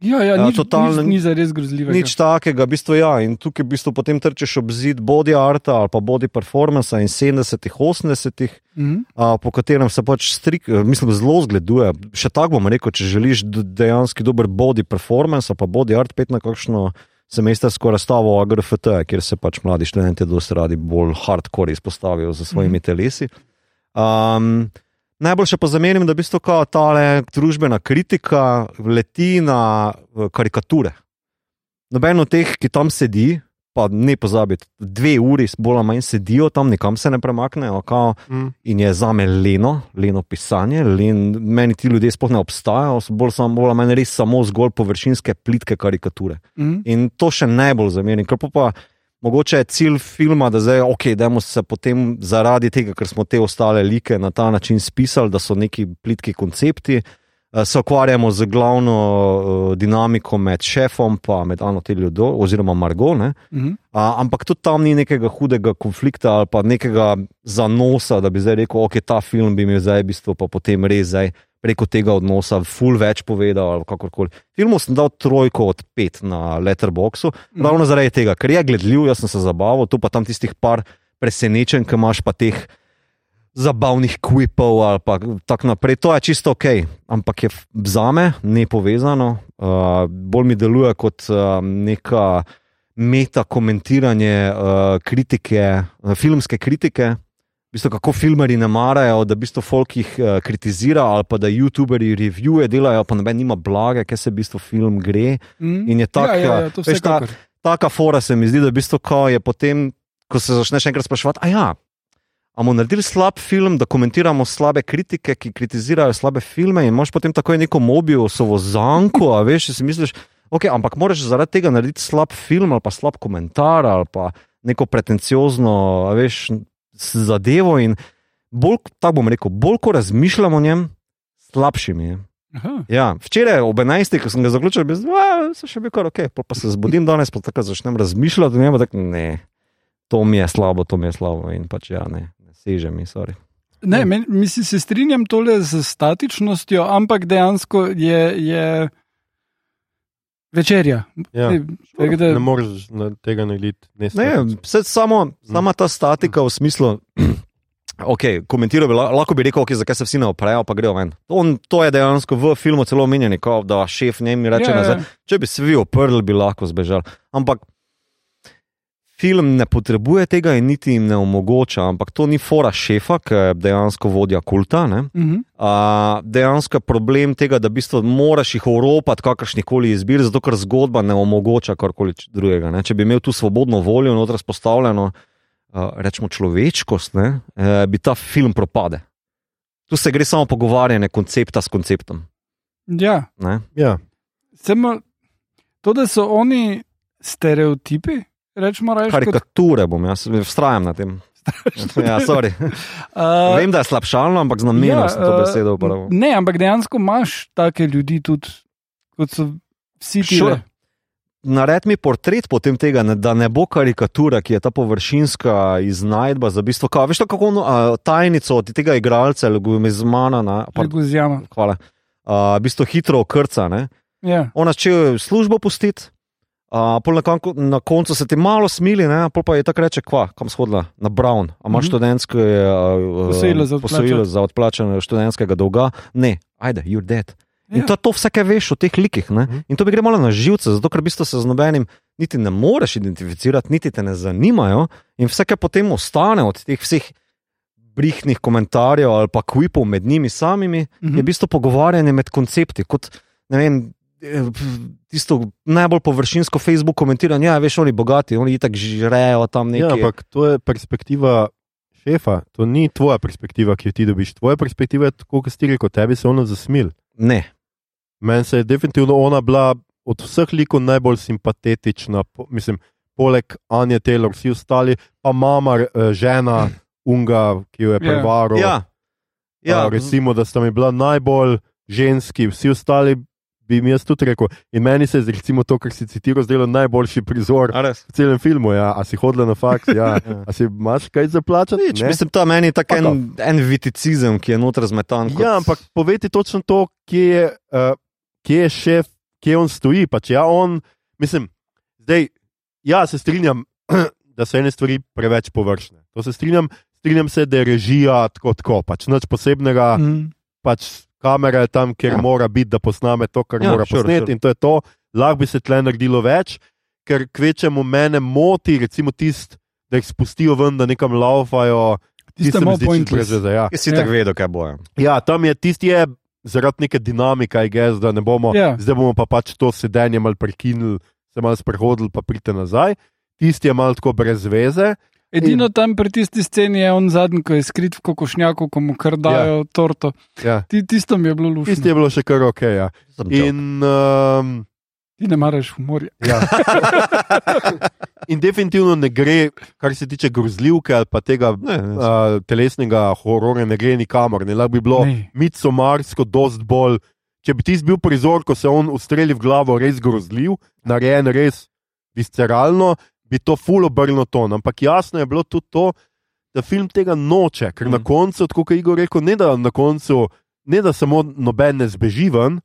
Ja, ja, nič, totalno nič, ni za res grozljivega. nič takega, v bistvu ja. In tukaj v bistvu potem trčiš ob zid body arta ali pa body performance in 70-ih, 80-ih. Mhm. a, po katerem se pač strik, mislim, zelo zgleduje. Še tako bom rekel, če želiš dejansko dober body performance, ali pa body art, pet na kakšno semestrsko razstavo AGRFT, kjer se pač mladi študenti dosti radi bolj hardcore izpostavijo za svojimi Mhm. telesi. Um, Najboljše pa zamenim, da v bistvu tale družbena kritika leti na eh, karikature. Noben od teh, ki tam sedi, pa ne pozabite, dve uri, bolj ali manj sedijo tam, nikam se ne premaknejo, kao, Mm. in je za me leno, leno pisanje. Len, meni ti ljudje sploh ne obstajajo, so bolj, samo, bolj ali manj res samo zgolj površinske, plitke karikature. Mhm. In to še najbolj zamerim, ker pa, pa mogoče je cilj filma, da zdaj, ok, dajmo se potem zaradi tega, ker smo te ostale like na ta način spisali, da so neki plitki koncepti. eh, Se ukvarjamo z glavno uh, dinamiko med šefom in med Ano Teljudo, oziroma Margo. Ne? Mhm. A, ampak tudi tam ni nekega hudega konflikta ali pa nekega zanosa, da bi zdaj rekel, ok, ta film bi mi zdaj v bistvu pa potem res zdaj preko tega odnosa ful več povedal ali kakorkoli. Filmu sem dal trojko od pet na Letterboxu, Mhm. ravno zaradi tega, ker je gledljiv, jaz sem se zabaval, tu pa tam tistih par presenečenj, ki imaš pa teh zabavnih kvipov ali pa tako naprej. To je čisto ok, ampak je f- zame nepovezano. Uh, bolj mi deluje kot uh, neka meta komentiranje uh, kritike, uh, filmske kritike. V bistvu, kako filmari ne marajo, da v bistvu folk jih uh, kritizira, ali pa da YouTuberi revije delajo, pa noben nima blage, kaj se v bistvu film gre. Mhm. In je tak, ja, ja, ja, to veš, ta-. Taka fora se mi zdi, da v bistvu, ko je potem, ko se začneš enkrat spraševati, a ja. A bomo naredili slab film, da komentiramo slabe kritike, ki kritizirajo slabe filme, in imaš potem tako neko mobiusovo zanko, a veš, si misliš, ok, ampak moraš zaradi tega narediti slab film ali pa slab komentar ali pa neko pretenciozno, veš, zadevo. In bolj, tako bom rekel, bolj ko razmišljam o njem, slabši mi je. Aha. Ja, včeraj ob 11. ko sem ga zaključil, bi rekel, se še bi kar ok, pol pa se zbudim danes, pa tako začnem razmišljati njem, da ne, to mi je slabo, to mi je slabo in pač ja, ne, ne seže mi, sorry. Ne, men, mislim, se strinjam tole z statičnostjo, ampak dejansko je, je večerja. Ja. Ne, da- Ne moreš na tega narediti. Ne, Ne, vse samo, sama ta statika v smislu. Okay, komentiral bi, la- lahko bi rekel, okay, zakaj se vsi ne oprejo, pa grejo ven. On, to je dejansko v filmu celo omenjeno, da šef njim reče: Ja, ja. nazaj. Če bi se vi oprli, bi lahko zbežali. Ampak film ne potrebuje tega in niti jim ne omogoča. Ampak to ni fora šefa, ki je dejansko vodja kulta. Ne? Mhm. A, dejansko je problem tega, da v bistvu moraš jih oropati kakršnih koli izbir, zato ker zgodba ne omogoča karkoli drugega. Ne? Če bi imel tu svobodno voljo noter spostavljeno, uh, rečemo človeškost, ne? e, bi ta film propade. Tu se gre samo pogovarjanje koncepta s konceptom. Ja, Ne? Ja. samo to, da so oni stereotipi, rečemo, reč, kot, Karikature bom, jaz vztrajam na tem. ja, sorry. uh, Vem, da je slabšalno, ampak z namenom ja, sem to besedo uporabil. Ne, ampak dejansko imaš take ljudi tudi, kot so vsi ti. Sure. Nared mi portret potem tega, ne, da ne bo karikatura, ki je ta površinska iznajdba za bistvo. Kao, veš, to, kako ono, a, tajnico od tega igralca, Legumizmana, na, par, Leguzijama. hvala, a, v bistvu hitro okrca. Ne? Ja. Ona če službo pustiti, a, pol na, konku, na koncu se ti malo smili, ne? pol pa je tako reče, kva, kam shodila, na Brown, a imaš Mhm. študentsko a, a, Posojilo za posojilo za odplačanje študentskega dolga. Ne, ajde, you're dead. In Ja. to, to vse, kar veš o teh likih. Ne? Mhm. In to bi gre malo na živce, zato ker v bistvu se z nobenim niti ne moreš identificirati, niti te ne zanimajo. In vse, kar potem ostane od teh vseh brihnih komentarjev ali pa kvipov med njimi samimi, Mhm. je v bistvu pogovarjanje med koncepti. Kot, ne vem, tisto najbolj površinsko Facebook komentiranje, ja, veš, oni bogati, oni itak žrejo tam Ja, nekaj. ampak to je perspektiva šefa, to ni tvoja perspektiva, ki jo ti dobiš. Tvoja perspektiva je tako, kot si rekel, tebi se ona zasmil. Ne. Meni se je definitivno ona bila od vseh likov najbolj simpatetična, po, mislim, poleg Anja Taylor, vsi ostali, pa mama, eh, žena, unga, ki jo je Ja. prevaral. Ja. Ja, Ja, recimo, da sta mi bila najbolj ženski, vsi ostali bi mi jaz tudi rekel. In meni se je recimo to, kar si citiral, zdelo najboljši prizor v celem filmu. Ja. A si hodila na faks, ja. a si imaš kaj za plačati? Nič, Ne? mislim, to je meni tak Pa en, en viticizem, ki je noter zmetan. Kot... Ja, ampak poveti točno to, kje je, uh, kje je šef, kje on stoji. Pač ja, on, mislim, zdaj, ja, se strinjam, da so ene stvari preveč površne. To se strinjam, strinjam se, da je režija tako, tako pač nič posebnega. Mm. pač kamera je tam, kjer ja. mora biti, da posname to, kar Ja, ja, mora sure, posneti, sure. in to je to. Lahko bi se tle naredilo več, ker kvečemu mene moti, recimo tist, da jih spustijo ven, da nekam laufajo. Malo čisto pointless. brez veze, Ja. Jaz si Ja. tako vedel, kaj bojo. ja, tam je tisti, je zaradi neke dinamike, gez, da ne bomo, Ja. zdaj bomo pa pač to sedenje mal prekinili, se mal sprehodili, pa pridite nazaj. Tisti je mal tako brez veze. Edino tam pri tisti sceni je on zadnji, ko je skrit v kokošnjaku, ko mu kar dajo ja. torto. Ja. Ti, tisto mi je bilo lušno. Tisti je bilo še kar ok. Ja. In, um, Ti ne maraš humorja. Ja. In definitivno ne gre, kar se tiče grozljivke ali pa tega Ne, ne, uh, telesnega hororja, ne gre nikamor. Ne lahko bi bilo Ne. mitsomarsko, dost bolj. Če bi ti bil prizor, ko se on ustreli v glavo, res grozljiv, narejen res visceralno, bi to fulo obrnilo ton. Ampak jasno je bilo tudi to, da film tega noče, ker mm. na koncu, tako kot je Igor rekel, ne da na koncu, ne da samo noben ne zbeži ven,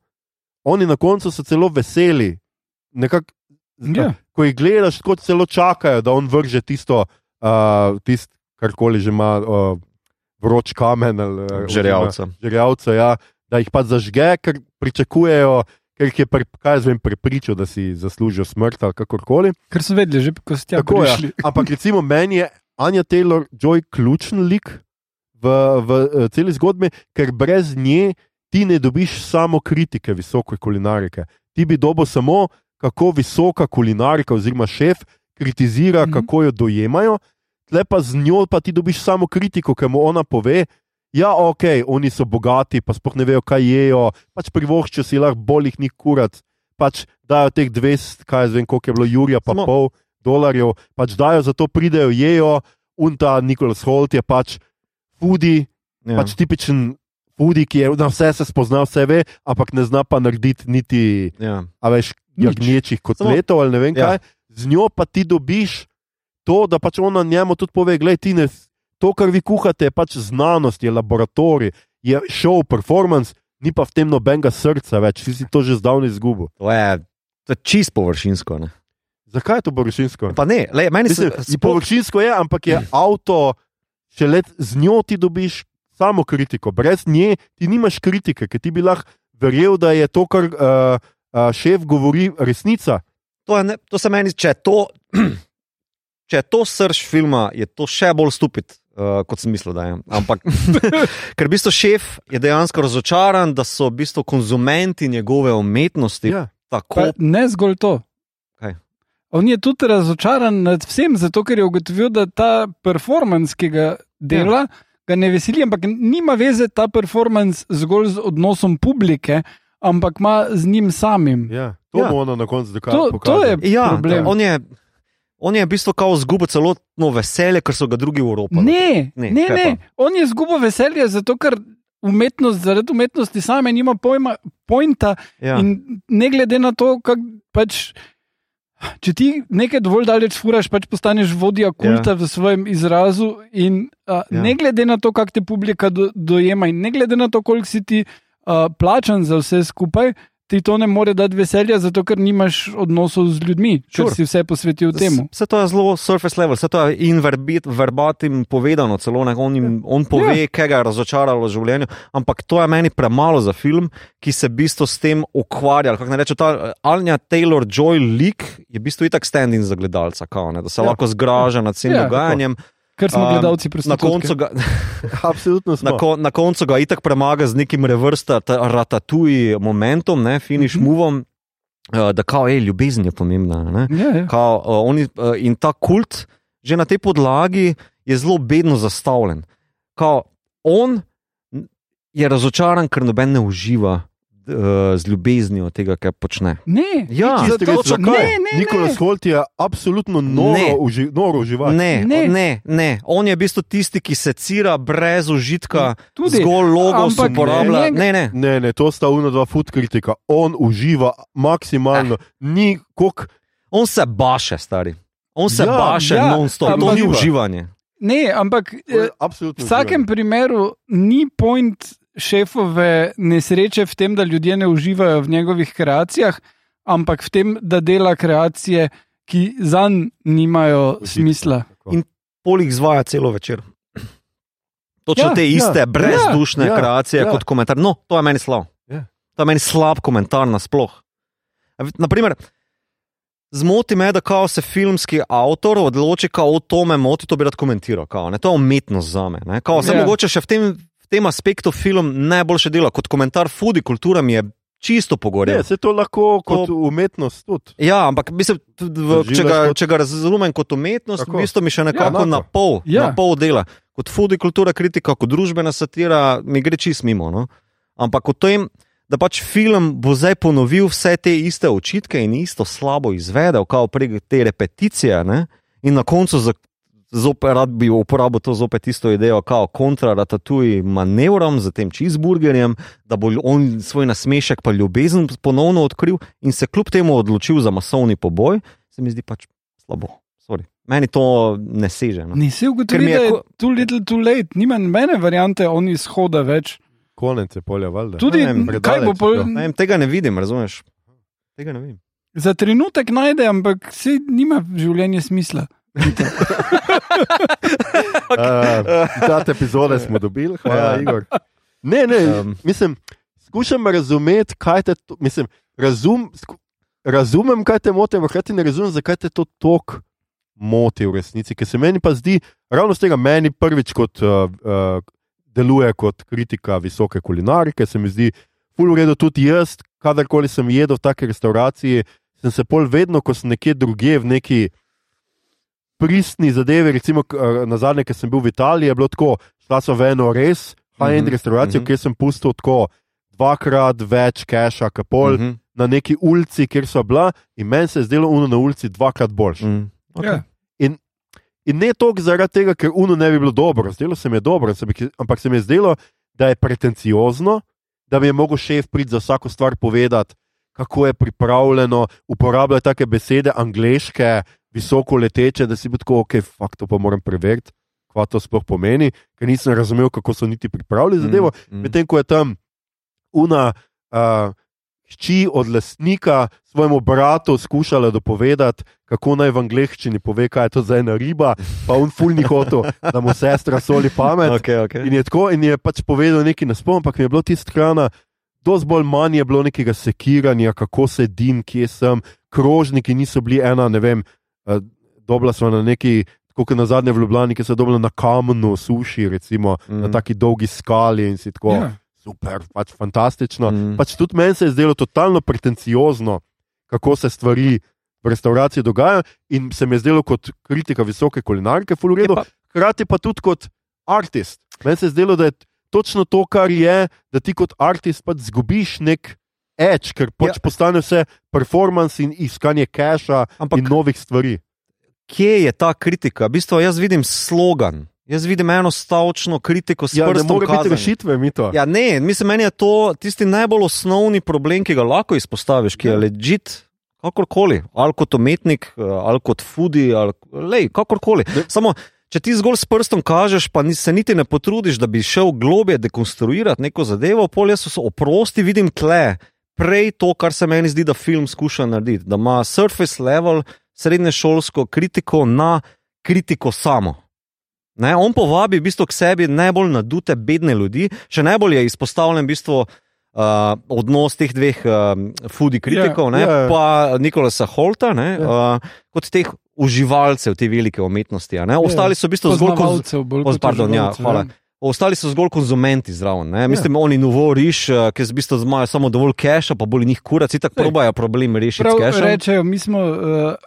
oni na koncu so celo veseli. Nekak, Ja. Ko jih gledaš, tako celo čakajo, da on vrže tisto, uh, tist, karkoli že ima, uh, vroč kamen ali Žerjavca. žerjavca, ja, da jih pa zažge, ker pričakujejo, ker jih je pri, vem, prepričal, da si zaslužijo smrt ali kakorkoli. Ker so vedeli, že ko ste je. prišli. Ampak recimo meni je Anja Taylor Joy ključen lik v, v uh, celi zgodbi, ker brez nje ti ne dobiš samo kritike visoke kulinarike. Ti bi dobil samo, kako visoka kulinarika oziroma šef kritizira, mm -hmm. kako jo dojemajo, tle pa z njo pa ti dobiš samo kritiko, ki mu ona pove. Ja, ok, oni so bogati, pa sploh ne vejo, kaj jejo, pač privoščijo si lahko bolj jih ni kurat, pač dajo teh 200, kaj jaz vem, koliko je bilo Jurija, pa Samo- pol dolarjev, pač dajo, zato pridejo, jejo, unta Nikolas Holt je pač fudi, Ja. pač tipičen fudi, ki je na vse se spozna, vse ve, ampak ne zna pa narediti niti, Ja. a veš, Nič. jagnječih kotletov ali ne vem Ja. kaj. Z njo pa ti dobiš to, da pač ona njemu tudi pove, gledaj, ti ne, to, kar vi kuhate, je pač znanost, je laboratorij, je show, performance, ni pa v tem nobenega srca več, ti si to že zdavnaj izgubil. To je, to je čist površinsko. Ne? Zakaj je to površinsko? Pa ne, lej, meni se Mislim, sploh... Površinsko je, ampak je avto, še let z njo ti dobiš samo kritiko, brez nje ti nimaš kritike, ker ti bi lahko verjel, da je to, kar uh, uh, šef govori, resnica. To, je ne, to se meni, če je to, če je to srč filma, je to še bolj stupid, uh, kot sem mislil, da je. Ampak, ker v bistvu šef je dejansko razočaran, da so v bistvu konzumenti njegove umetnosti Ja. tako. Pa ne zgolj to. Kaj? On je tudi razočaran nad vsem, zato ker je ugotovil, da ta performance, ki ga dela, ja. ga ne veseli, ampak nima veze ta performance zgolj z odnosom publike, ampak ima z njim samim. Ja. To Ja. bo ono na koncu To, dokazalo. to je Ja, problem. on je. On je v bistvu kao zgubil celotno veselje, ker so ga drugi Evropi. Ne, Ne, ne, kaj ne. On je izgubil veselje, zato ker umetnost, zaradi umetnosti same nima pojma, pojma. Ja. In ne glede na to, kako pač. Če ti nekaj dovolj daleč furaš, pač postaneš vodja kulta ja. v svojem izrazu, in uh, ja. ne glede na to, kako te publika do, dojema, in ne glede na to, koliko si ti uh, plačan za vse skupaj, ti to ne more dati veselja, zato ker nimaš odnosov z ljudmi, ker Sure. si vse posvetil temu. Vse to je zelo surface level, vse to je in verbit, verbatim povedano, celo ne, on, jim, on pove, ja. kaj ga je razočaralo v življenju. Ampak to je meni premalo za film, ki se v bistvu s tem ukvarja. Kako naj rečem, ta eh, Anja Taylor Joy lik je v bistvu itak stand-in za gledalca, kao, ne, da se Ja. ja. lahko zgraža nad vsem Ja, ja, dogajanjem. Ker smo Um, gledalci Na prostitutke. koncu, ga, Absolutno na, smo. ko, na koncu ga itak premaga z nekim revrsta, ratatuji momentom, ne, finish mm -hmm. movom, uh, da kao, ej, ljubezen je pomembna. Ne. Ja, ja. Kao, uh, oni, uh, in ta kult, že na tej podlagi, je zelo bedno zastavljen. Kao, on je razočaran, ker noben ne uživa z ljubeznijo tega, kar počne. Ne, Ja, Tistega, ne, ne, Nikolas ne. Holt je absolutno Ne. noro, uži, noro uživati. Ne, Ne. ne. ne, ne. On je v bistvu tisti, ki se cira brez užitka, Tudi. zgolj logos Ampak uporablja. ne. Ne, ne. Ne, ne, to sta uno dva food kritika. On uživa maksimalno. Ni kok. On se baše, stari. On se Ja, baše ja, non-stop, to ni uživanje. Ne, ampak eh, v vsakem primeru ni point šefove nesreče v tem, da ljudje ne uživajo v njegovih kreacijah, ampak v tem, da dela kreacije, ki zanj nimajo Užitka. smisla. In Polig zvaja celo večer. Točno Ja, ja, te iste, ja, ja, brezdušne ja, ja, kreacije ja. ja. kot komentar. No, to je meni slab. Ja. To je meni slab komentar nasploh. Naprimer, zmoti me, da kao se filmski avtor odloči, kao to me moti, to bi rad komentiral. Kao, ne, to je umetnost za me. ne. Kao, se Ja. mogoče še v tem, tem aspektu film najboljše dela. Kot komentar foodie kultura mi je čisto pogorel. Ne, se to lahko kot To- umetnost tudi. Ja, ampak mislim, tudi v, če, ga, kot- če ga razumem kot umetnost, Tako. v bistvu mi še nekako Ja, ja, na, pol, Ja. ja. na pol dela. Kot foodie kultura kritika, kot družbena satira, mi gre čist mimo. No? Ampak o tem, da pač film bo zdaj ponovil vse te iste očitke in isto slabo izvedel, kot prek te repeticije, ne? in na koncu za. Zopet rad bi uporabil to zopet isto idejo, kot kontraratuj manevrom z tem cheeseburgerjem, da bo on svoj nasmešek pa ljubezen ponovno odkril in se kljub temu odločil za masovni poboj, se mi zdi pač slabo. Sorry. Meni to ne seže. No. Nisi ugotovil, mi je da je ko- too little, too late, nima nobene variante, on izhoda več. Konec je polja, valjda. Tudi, Ne vem, kaj bo pol. Ne vem, tega ne vidim, razumeš? Tega ne vidim. za trenutek najde, ampak se nima življenje smisla. Uh, ta epizode smo dobili, hvala, Ja. Igor. Ne, ne, Um. mislim, skušam razumeti, kaj te, to- mislim, razum, sku, razumem, kaj te moti, ampak hkrati ne razumem, zakaj te to tako moti v resnici. Ker se meni pa zdi, ravno z tega meni prvič kot, uh, uh, deluje kot kritika visoke kulinarike, se mi zdi, ful v redu tudi jaz, kadarkoli sem jedel v taki restavraciji, sem se pol vedno, ko sem nekje drugje v neki pristni zadevi, recimo eh, na zadnje, ki sem bil v Italiji, je bilo tako, šla so v eno res high-end Mhm, restauracijo, mhm. kjer sem pustil tako dvakrat več keša, kot pol Mhm, na neki ulici, kjer so bila, in meni se je zdelo uno na ulici dvakrat boljše. mhm. Okay. Ja. In ne toliko zaradi tega, ker uno ne bi bilo dobro, zdelo se mi je dobro, se mi, ampak se mi je zdelo, da je pretenciozno, da bi je mogel šef priti za vsako stvar povedati, kako je pripravljeno, uporabljati take besede, angliške, visoko leteče, da si bi tako, ok, fakt to pa moram preveriti, kaj to sploh pomeni, ker nisem razumel, kako so niti pripravili zadevo. Mhm, Medtem ko je tam una. Uh, Hči od lastnika svojemu bratu skušala dopovedati, kako naj v angleščini pove, kaj je to za ena riba, pa on fulni hotel, da mu sestra soli pamet. Okay, okay. In je tako, in je pač povedal nekaj na spomn, ampak mi je bilo tisto hrana, dosti bolj manj je bilo nekega sekiranja, kako sedim, kje sem, krožniki niso bili ena, ne vem, dobila smo na neki, kot na zadnje v Ljubljani, ki so dobila na kamnu, suši, recimo, mm. na Mhm. taki dolgi skali in si tako. Ja. Super, pač fantastično. Mm. Pač tudi meni se je zdelo totalno pretenciozno, kako se stvari v restavraciji dogajajo, in se mi je zdelo kot kritika visoke kulinarike, fulgredo, Je pa- hkrati pa tudi kot artist. Meni se je zdelo, da je točno to, kar je, da ti kot artist pač zgubiš nek edge, ker pač ja. postane vse performance in iskanje keša Ampak in novih stvari. kje je ta kritika? V bistvu jaz vidim slogan. Jaz vidim eno stavčno kritiko s Ja, ne prstom more biti kazanja. rešitve, mi to. Ja, ne, mislim, meni je to tisti najbolj osnovni problem, ki ga lahko izpostaviš, ki je Ja. ležit, kakorkoli, ali kot umetnik, eh, ali kot fudi, ali lej, kakorkoli. Ne. Samo, če ti zgolj s prstom kažeš, pa se niti ne potrudiš, da bi šel globje dekonstruirati neko zadevo, pol jaz so oprosti, vidim tle. Prej to, kar se meni zdi, da film skuša narediti, da ima surface level, srednješolsko kritiko na kritiko samo. Ne, on povabi v bistvu k sebi najbolj nadute, bedne ljudi, še najbolj je izpostavljen v bistvu. Uh, odnos teh dveh uh, foodie kritikov, Ja, yeah, ja, ja. pa Nikolasa Holta, ne, Ja. uh, kot teh uživalcev te velike umetnosti. a ne. Ostali so v bistvu zgolj konz... Poznavalcev, bolj Oz, kot pardon, ja, uživalcev, hvala. Ostali so zgolj konzumenti zraven. Ne. Mislim, Ja. oni novo riš, uh, ki z bistvu imajo samo dovolj keša, pa bolj njih kurac, in tako probajo problem rešiti Prav rečejo, mi smo, uh,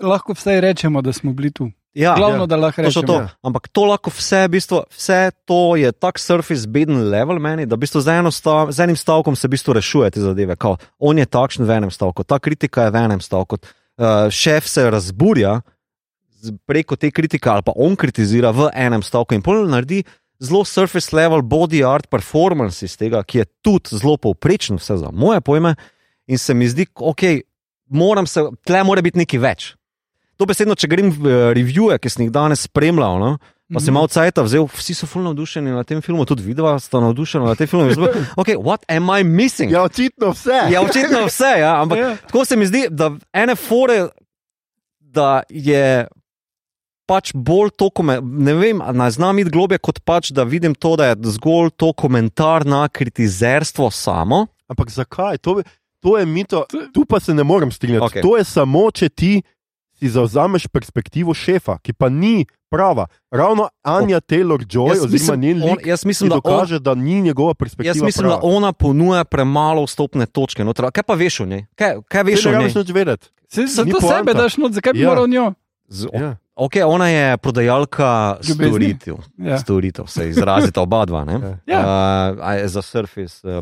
lahko vsaj rečemo, da smo bili tu. Ja, Glavno, ja. da lahko rečemo. to. ja. Ampak to lahko vse, v bistvu, vse to je tak surface beden level meni, da v bistvu z, stav, z enim stavkom se v bistvu rešuje te zadeve. Kao, on je takšen v enem stavku, ta kritika je v enem stavku. Uh, šef se razburja preko te kritike, ali pa on kritizira v enem stavku in pol naredi zelo surface level body art performance iz tega, ki je tudi zelo povprečen, vse za moje pojme. In se mi zdi, ok, moram se, tle mora biti nekaj več. To besedno, če grem v eh, revije, ki sem jih danes spremljal, no, pa sem Mhm. malo cajta vzel, vsi so fulno navdušeni nad tem filmom, tudi vidva sta navdušena nad tem filmom. Jaz sem, Ok, what am I missing? Ja, očitno vse. Ja, očitno vse, ja, ampak Ja. tako se mi zdi, da ene fore, da je pač bolj to, ne vem, ne znam iti globje, kot pač da vidim to, da je zgolj to komentar na kritizerstvo samo. Ampak zakaj? To, to je mito, tu pa se ne morem strinjati. Okay. To je samo, če ti si zauzameš perspektivo šefa, ki pa ni prava. Ravno Anja Taylor Joy, Jaz oziroma njen on, lik, jaz ti mislim, da on, dokaže, da ni njegova perspektiva. Jaz mislim, da prava. ona ponuja premalo vstopne točke. Noter. Kaj pa veš o njej? Kaj, kaj veš Ti o ne njej? rabiš nič vedeti. Se, Ni to poanta. sebe daš not, zakaj bi Ja. moral njo? Z, Ja. Ok, ona je prodajalka Ljubezni. storitev. Ja. Storitev, se izrazita oba dva. Ne? Ja. Uh, za surface. Uh,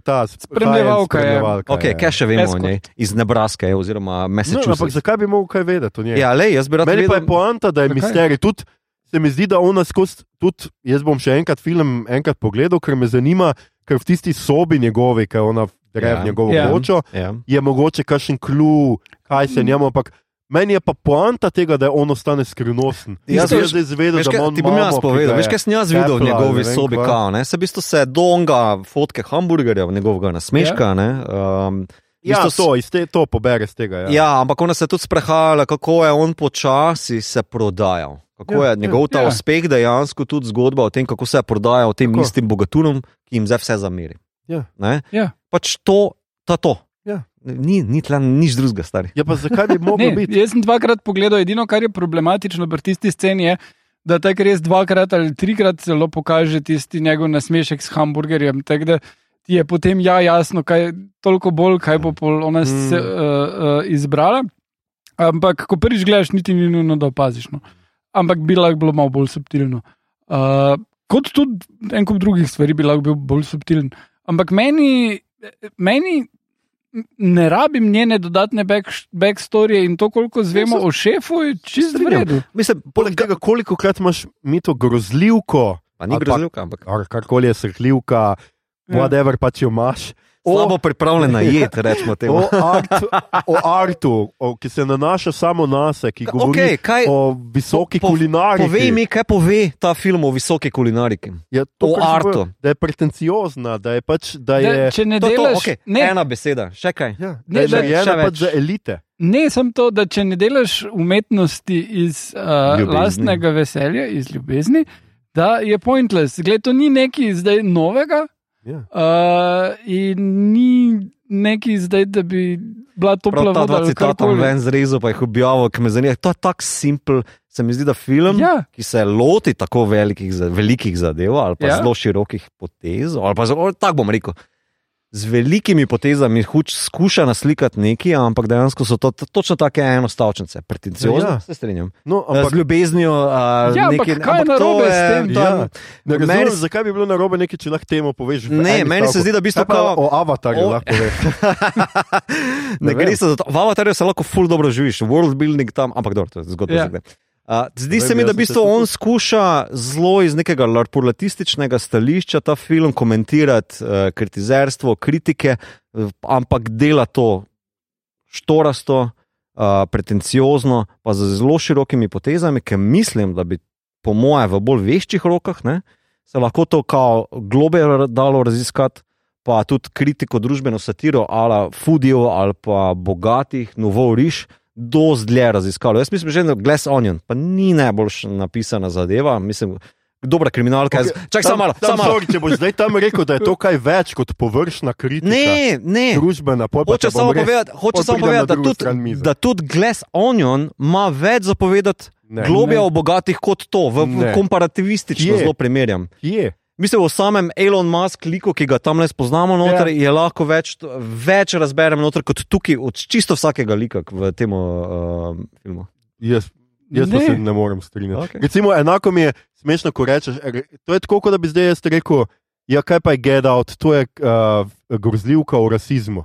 ta Spremljevalka je. spremljevalka Okay, je. kaj še vemo o Escort. njej? Iz Nebraske je, oziroma No, ampak Massachusetts. zakaj bi mogel kaj vedeti o njej? Ja, lej, jaz bi rad Meni pa je vedel. poanta, da je misterij. Tudi se mi zdi, da ona skozi, tudi jaz bom še enkrat film enkrat pogledal, ker me zanima, ker v tisti sobi njegovi, ki ona gre Ja. njegovo Ja. kočo, Ja. je mogoče kakšen klu, kaj se njemu, ampak meni je pa poanta tega, da on ostane skrivnosten. Jaz- sem zdaj zvedel, Veš, da ima on ti bom jaz povedal, veš, je kaj sem jaz videl v njegovi sobi, kao, ne? se v bistvu se donga fotke hamburgerjev, njegovega nasmeška. Ne? Um, Ja, bistvu s- to, iz te, to pobere z tega. Ja. Ja, ampak ona se je tudi sprehajala, kako je on počasi se prodajal. Kako Ja, je njegov ta ja. uspeh dejansko tudi zgodba o tem, kako se je prodajal tem Tako. istim bogatunom, ki jim zdaj vse zameri. Ja. Ne? Ja. Pač to, to, to. Ni, ni tle nič drugega, stari. ja, pa zakaj bi mogel biti? jaz sem dvakrat pogledal, edino, kar je problematično pri tisti sceni, je, da tak res dvakrat ali trikrat celo pokaže tisti njegov nasmešek s hamburgerjem. Tak, da ti je potem ja jasno, kaj, toliko bolj, kaj bo pol ona Mm. se, uh, uh, izbrala. Ampak, ko prvič gledaš, niti ni nujno, da opaziš. No. Ampak bi lahko bilo malo bolj subtilno. Uh, kot tudi en kup drugih stvari bi lahko bil bolj subtilen. Ampak meni, meni ne rabim njene dodatne back, backstory in to, koliko zvemo Ja, se- o šefu, je čist v strinjam. redu. Mislim, Poleg tega, koliko krat imaš mi to grozljivko, pa ni ali pa- grozljivka, ampak karkoli je srhljivka, Ja. whatever pač jo imaš. Slabo pripravljena jed, rečemo temu. O, artu, o artu, o, ki se nanaša samo na sebe, ki govori Okay, kaj, o visoki Po- kulinariki. povej mi, kaj pove ta film o visoki kulinariki. ja, to, o artu. Da je pretenciozna, da je pač. Da Da, je, če ne To, to, delaš, okay. ne, Ena beseda, še kaj. ja, Ne, da je da- narejena še pač za elite. ne sem to, da če ne delaš umetnosti iz uh, Ljubezni. lastnega veselja, iz ljubezni, da je pointless. Gled, to ni nekaj zdaj novega. Ja. Uh, in ni neki zdaj, da bi bila topla Prav ta voda. dva ali citata karkoli. ven zrezal, pa jih objavil, ki me zanima. To je tako simpel, se mi zdi, da film, Ja. ki se loti tako velikih, velikih zadev ali pa Ja. ja. zelo širokih potez, ali pa zelo, tako bom rekel. Z velikimi potezami huč skuša naslikati nekaj, ampak dejansko so to, to točno take enostavčnice, pretenciozne, Ja, se strinjam. No, Ampak, ampak z ljubeznijo. Uh, Ja, ampak kaj je narobe s tem? To, Ja. ne razumem, meni- zakaj bi bilo narobe nekaj, če lahko temu poveš. Ne, meni se stavku. zdi, da Kaj pa kao- o avatarju o- lahko poveš. ne Ne gre se za to. V avatarju se lahko ful dobro živiš, world building tam, ampak dobro, to je zgodba. Ja. Uh, zdi se mi, da v bistvu on skuša zelo iz nekega larpurlatističnega stališča ta film komentirati, uh, kritizerstvo, kritike, ampak dela to štorasto, uh, pretenciozno, pa z zelo širokimi potezami, ki mislim, da bi po moje v bolj veščih rokah ne, se lahko to kao globe dalo raziskati. Pa tudi kritiko družbeno satiro, ali fudijo, ali pa bogatih, novo riš, dosti dlje raziskalo. Jaz mislim, že Glass Onion, pa ni najboljš napisana zadeva, mislim, dobra kriminalka. Okay, Čakaj, samo malo, tam, samo malo. sorry, Če boš zdaj tam rekel, da je to kaj več kot površna kritika, Ne, ne. družbena, pol pa Hoče samo povedati, hoče samo povedati da, tudi, da tudi Glass Onion ima več zapovedati Ne. o bogatih kot to, v, v komparativistično Kje? zelo primerjam. Kje? Mislim, o samem Elon Musk liku, ki ga tam le spoznamo, noter, Ja. je lahko več, več razberem noter kot tukaj, od čisto vsakega lika v tem uh, filmu. Jaz, Jaz Ne. se ne morem strinjati. Okej. Recimo, enako mi je smešno, ko rečeš. re- To je tako, kot da bi zdaj jaz rekel. Ja, kaj pa je get out, to je uh, grozljivka o rasizmu.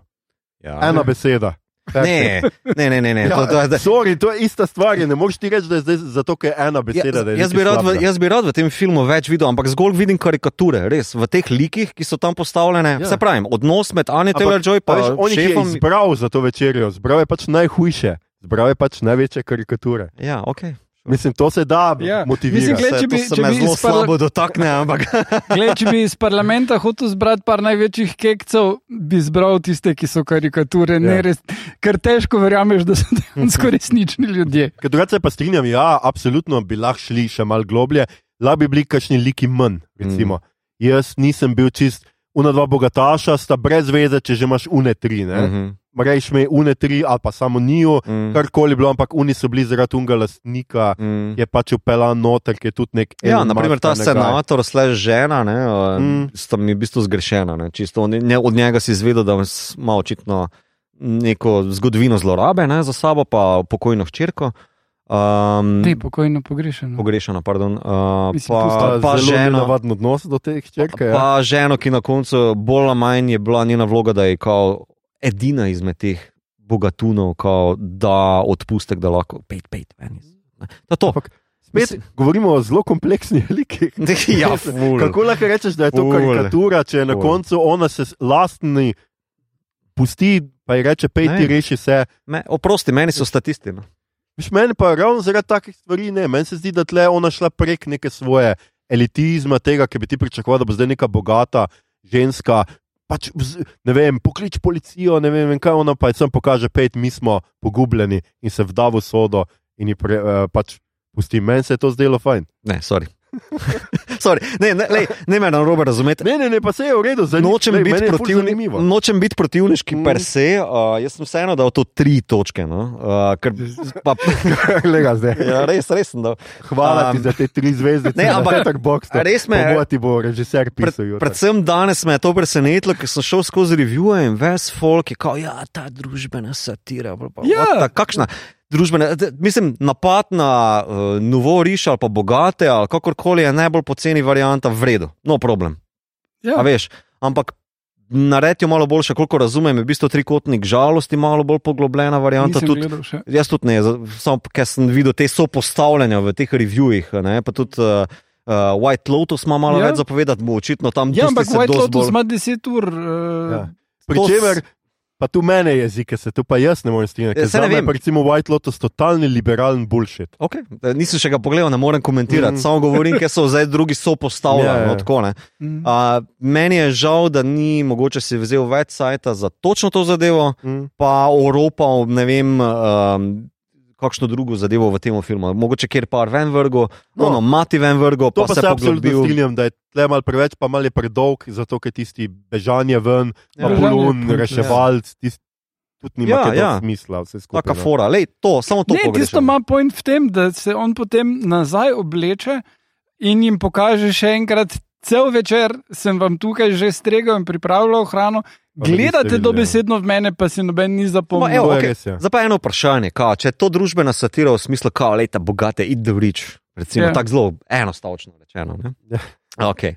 Ja. Ena beseda. Ne, ne, ne, ne. ne. Ja, To, to, to, sorry, to je ista stvar. Ne moreš ti reči, da je zdaj zato, ker je ena beseda. da je jaz, bi rad, v, jaz bi rad v tem filmu več videl, ampak zgolj vidim karikature, res, v teh likih, ki so tam postavljene. Ja. Ja. Se pravi, odnos med Anja Ampak, Taylor Joy Pa in veš, on jih je šefom. izbral za to večerjo, zbral je pač najhujše, zbral je pač največje karikature. Ja, okay. Mislim, to se da Ja. motivirati. Mislim, gled, če bi- se če me bi zelo parla- slabo dotakne, ampak Glej, če bi iz parlamenta hotel zbrati par največjih kekcev, bi zbral tiste, ki so karikature. Ja. Res, ker težko verjameš, da so dejansko resnični ljudje. Ker drugače pa strinjam, ja, absolutno bi lahko šli še malo globlje, lahko bi bili kakšni liki manj. Recimo. Mm. Jaz nisem bil čist, una dva bogataša sta brez veze, če že imaš une tri. Mhm, Mm. Rejš me une tri ali pa samo njiju, mm. karkoli bilo, ampak oni so bili zaradi unga lastnika, mm. je pač upeljan noter, ki je tudi nek. Ja, naprimer ta ne, senator, slash žena, ne, Mm. sta mi v bistvu zgrešena. Ne, čisto, ne, ne, od njega si izvedel, da ima očitno neko zgodovino zlorabe ne, za sabo, pa pokojno hčerko. Um, Te pokojno pogrešeno. pogrešana, pardon. Uh, Mislim, pa, Pa, pa, ženo, navaden odnos do teh črke. Ja. pa ženo, ki na koncu bolj ali manj je bila njena vloga, da je kao edina izmed teh bogatunov, kao, da odpustek, da lahko pet, pet. Ne. To je to. Ampak Spet govorimo o zelo kompleksnih likih. ja, ful. Kako lahko rečeš, da je to Ful. karikatura, če je na Ful. koncu ona se lastni pusti, pa ji reče: Pej ti reši se. Me, oprosti, meni so statisti. No. Viš, meni pa ravno zaradi takih stvari ne. Meni se zdi, da tle ona šla prek neke svoje elitizma, tega, ki bi ti pričakoval, da bo zdaj neka bogata ženska. Pač, ne vem, poklič policijo, ne vem, kaj ona pa je sem pokaže, pet, mi smo pogubljeni in se vda v sodo in ji pre, uh, pač pusti. Meni se je to zdelo fajn. Ne, sorry. sorry. Ne, ne, lej, ne me na robe razumeti. Ne, ne, ne, pa se je v redu, zdaj Nočem biti, protivni, zanimivo. nočem biti protivniški Mm. per se, uh, jaz sem vseeno dal to tri točke. No? Uh, ker, pa, Lega zdaj. ja, res, res sem dal. Hvala Um, ti za te tri zvezdice. ne, ampak- tak box. a res me- Pomoč ti bo režiser Pred, pisal. jutri. predvsem danes me je to presenetilo, ker sem šel skozi revije in ves folk je kao, ja, ta družbena satira. bla, bla, Ja. what the- Kakšna družbena, d- mislim, napad na uh, novo riš ali pa bogate ali kakorkoli je najbolj poceni varianta, v redu, no problem. Ja. A veš, ampak naredijo malo boljše, koliko razumem, je v bistvu trikotnik žalosti, malo bolj poglobljena varianta. Tudi, jaz tudi ne, samo ker sem videl te sopostavljanja v teh revijih, ne, pa tudi uh, uh, White Lotus ima malo Ja. ja. več zapovedati, bo očitno tam Ja, tisti ampak White Lotus bolj- ima 10 ur. Uh, Ja. Pričemer, pa tu mene jezike, se tu pa jaz ne morem strinjati. Ja, ker saj ne je vem. pa recimo White Lotus totalni liberalen bullshit. Okay. Nisem še ga pogledal, ne morem komentirati, Mm. samo govorim, ker so zdaj drugi sopostavljeni. Ja, ja. No, tako, ne. mm. uh, meni je žal, da ni mogoče si vzel več sajta za točno to zadevo, Mm. pa oropal ne vem. Um, Kakšno drugo zadevo v tem filmu, mogoče kjer par ven vrgo, No. no, mati ven vrgo, To pa, pa se se absolutno strinjam, da je tle malo preveč, pa malo je predolg, zato ker tisti bežanje ven, Ja. bulun, Bežanje, reševalc, tisti tudi nima Ja, ja, ja. ja. smisla. vse skupaj, Taka no. fora, lej, to, samo to Ne, tisto ima point v tem, da se on potem nazaj obleče in jim pokaže še enkrat. Cel večer sem vam tukaj že stregel in pripravljal hrano, gledate dobesedno v mene, pa si noben ni Ma, zapomnil. evo, To je okej. res, ja. Zdaj pa eno vprašanje, kao, če je to družbena satira v smislu, kao, leta, bogate, eat the rich, recimo, Ja. yeah. tako zelo enostavno rečeno. ne. Ja. Okay.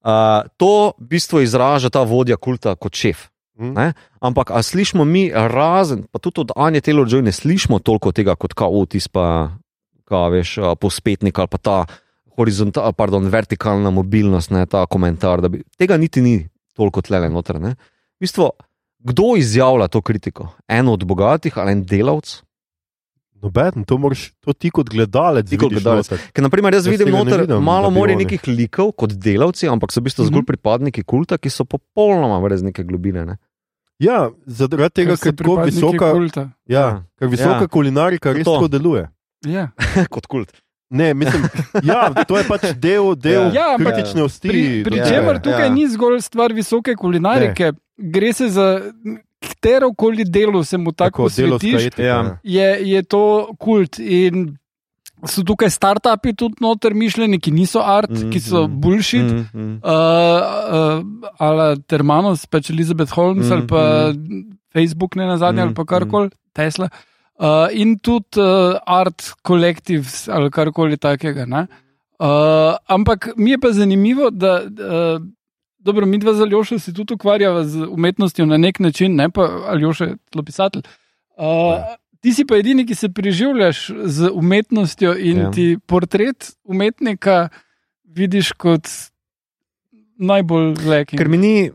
Uh, to v bistvu izraža ta vodja kulta kot šef. Mm. Ne? Ampak a slišimo mi, razen, pa tudi od Anja Taylor Joy, ne slišimo toliko tega kot kao, otis pa, kao, veš, pospetnik ali pa ta horizontalna, pardon, vertikalna mobilnost, ne, ta komentar. da Bi, tega niti ni toliko tle noter. Ne? V bistvu, kdo izjavlja to kritiko? En od bogatih ali en delavec? Noben, to, moraš, to ti kot gledalec Ti kot gledalec. Ker, naprimer, jaz Jaz vidim noter vidim, malo oni. nekih likov kot delavci, ampak so v bistvu zgolj Mhm. pripadniki kulta, ki so popolnoma brez neke globine. Ne? Ja, zaradi tega, so ker tako visoka, Kulta. ja, ker visoka Ja. kulinarika res To. tako deluje. Ja. kot kult. Ne, mislim, ja, to je pač del, del Ja, ampak kritične osti. Pri, pri Ja, čemer tega. tukaj ja. ni zgolj stvar visoke kulinarike, gre se za katero koli delo se mu tako delovska posvetiš, etika, Ja. je, je to kult. In so tukaj startupi tudi noter mišljeni, ki niso art, Mm, ki so mm, bullshit. Mm, mm. Uh, uh, ala Termanos, pač Elizabeth Holmes Mm, mm, ali pa mm. Facebook, ne na zadnje, Mm, mm, ali pa karkoli, Tesla. Uh, in tudi uh, art collectives ali karkoli takega. Uh, ampak mi je pa zanimivo, da uh, dobro, mi dva z Aljošo se tudi ukvarjava z umetnostjo na nek način, ne pa Aljošo je tlo pisatelj. Uh, ti si pa edini, ki se preživljaš z umetnostjo in Ja. ti portret umetnika vidiš kot najbolj lek. Ker mi ni,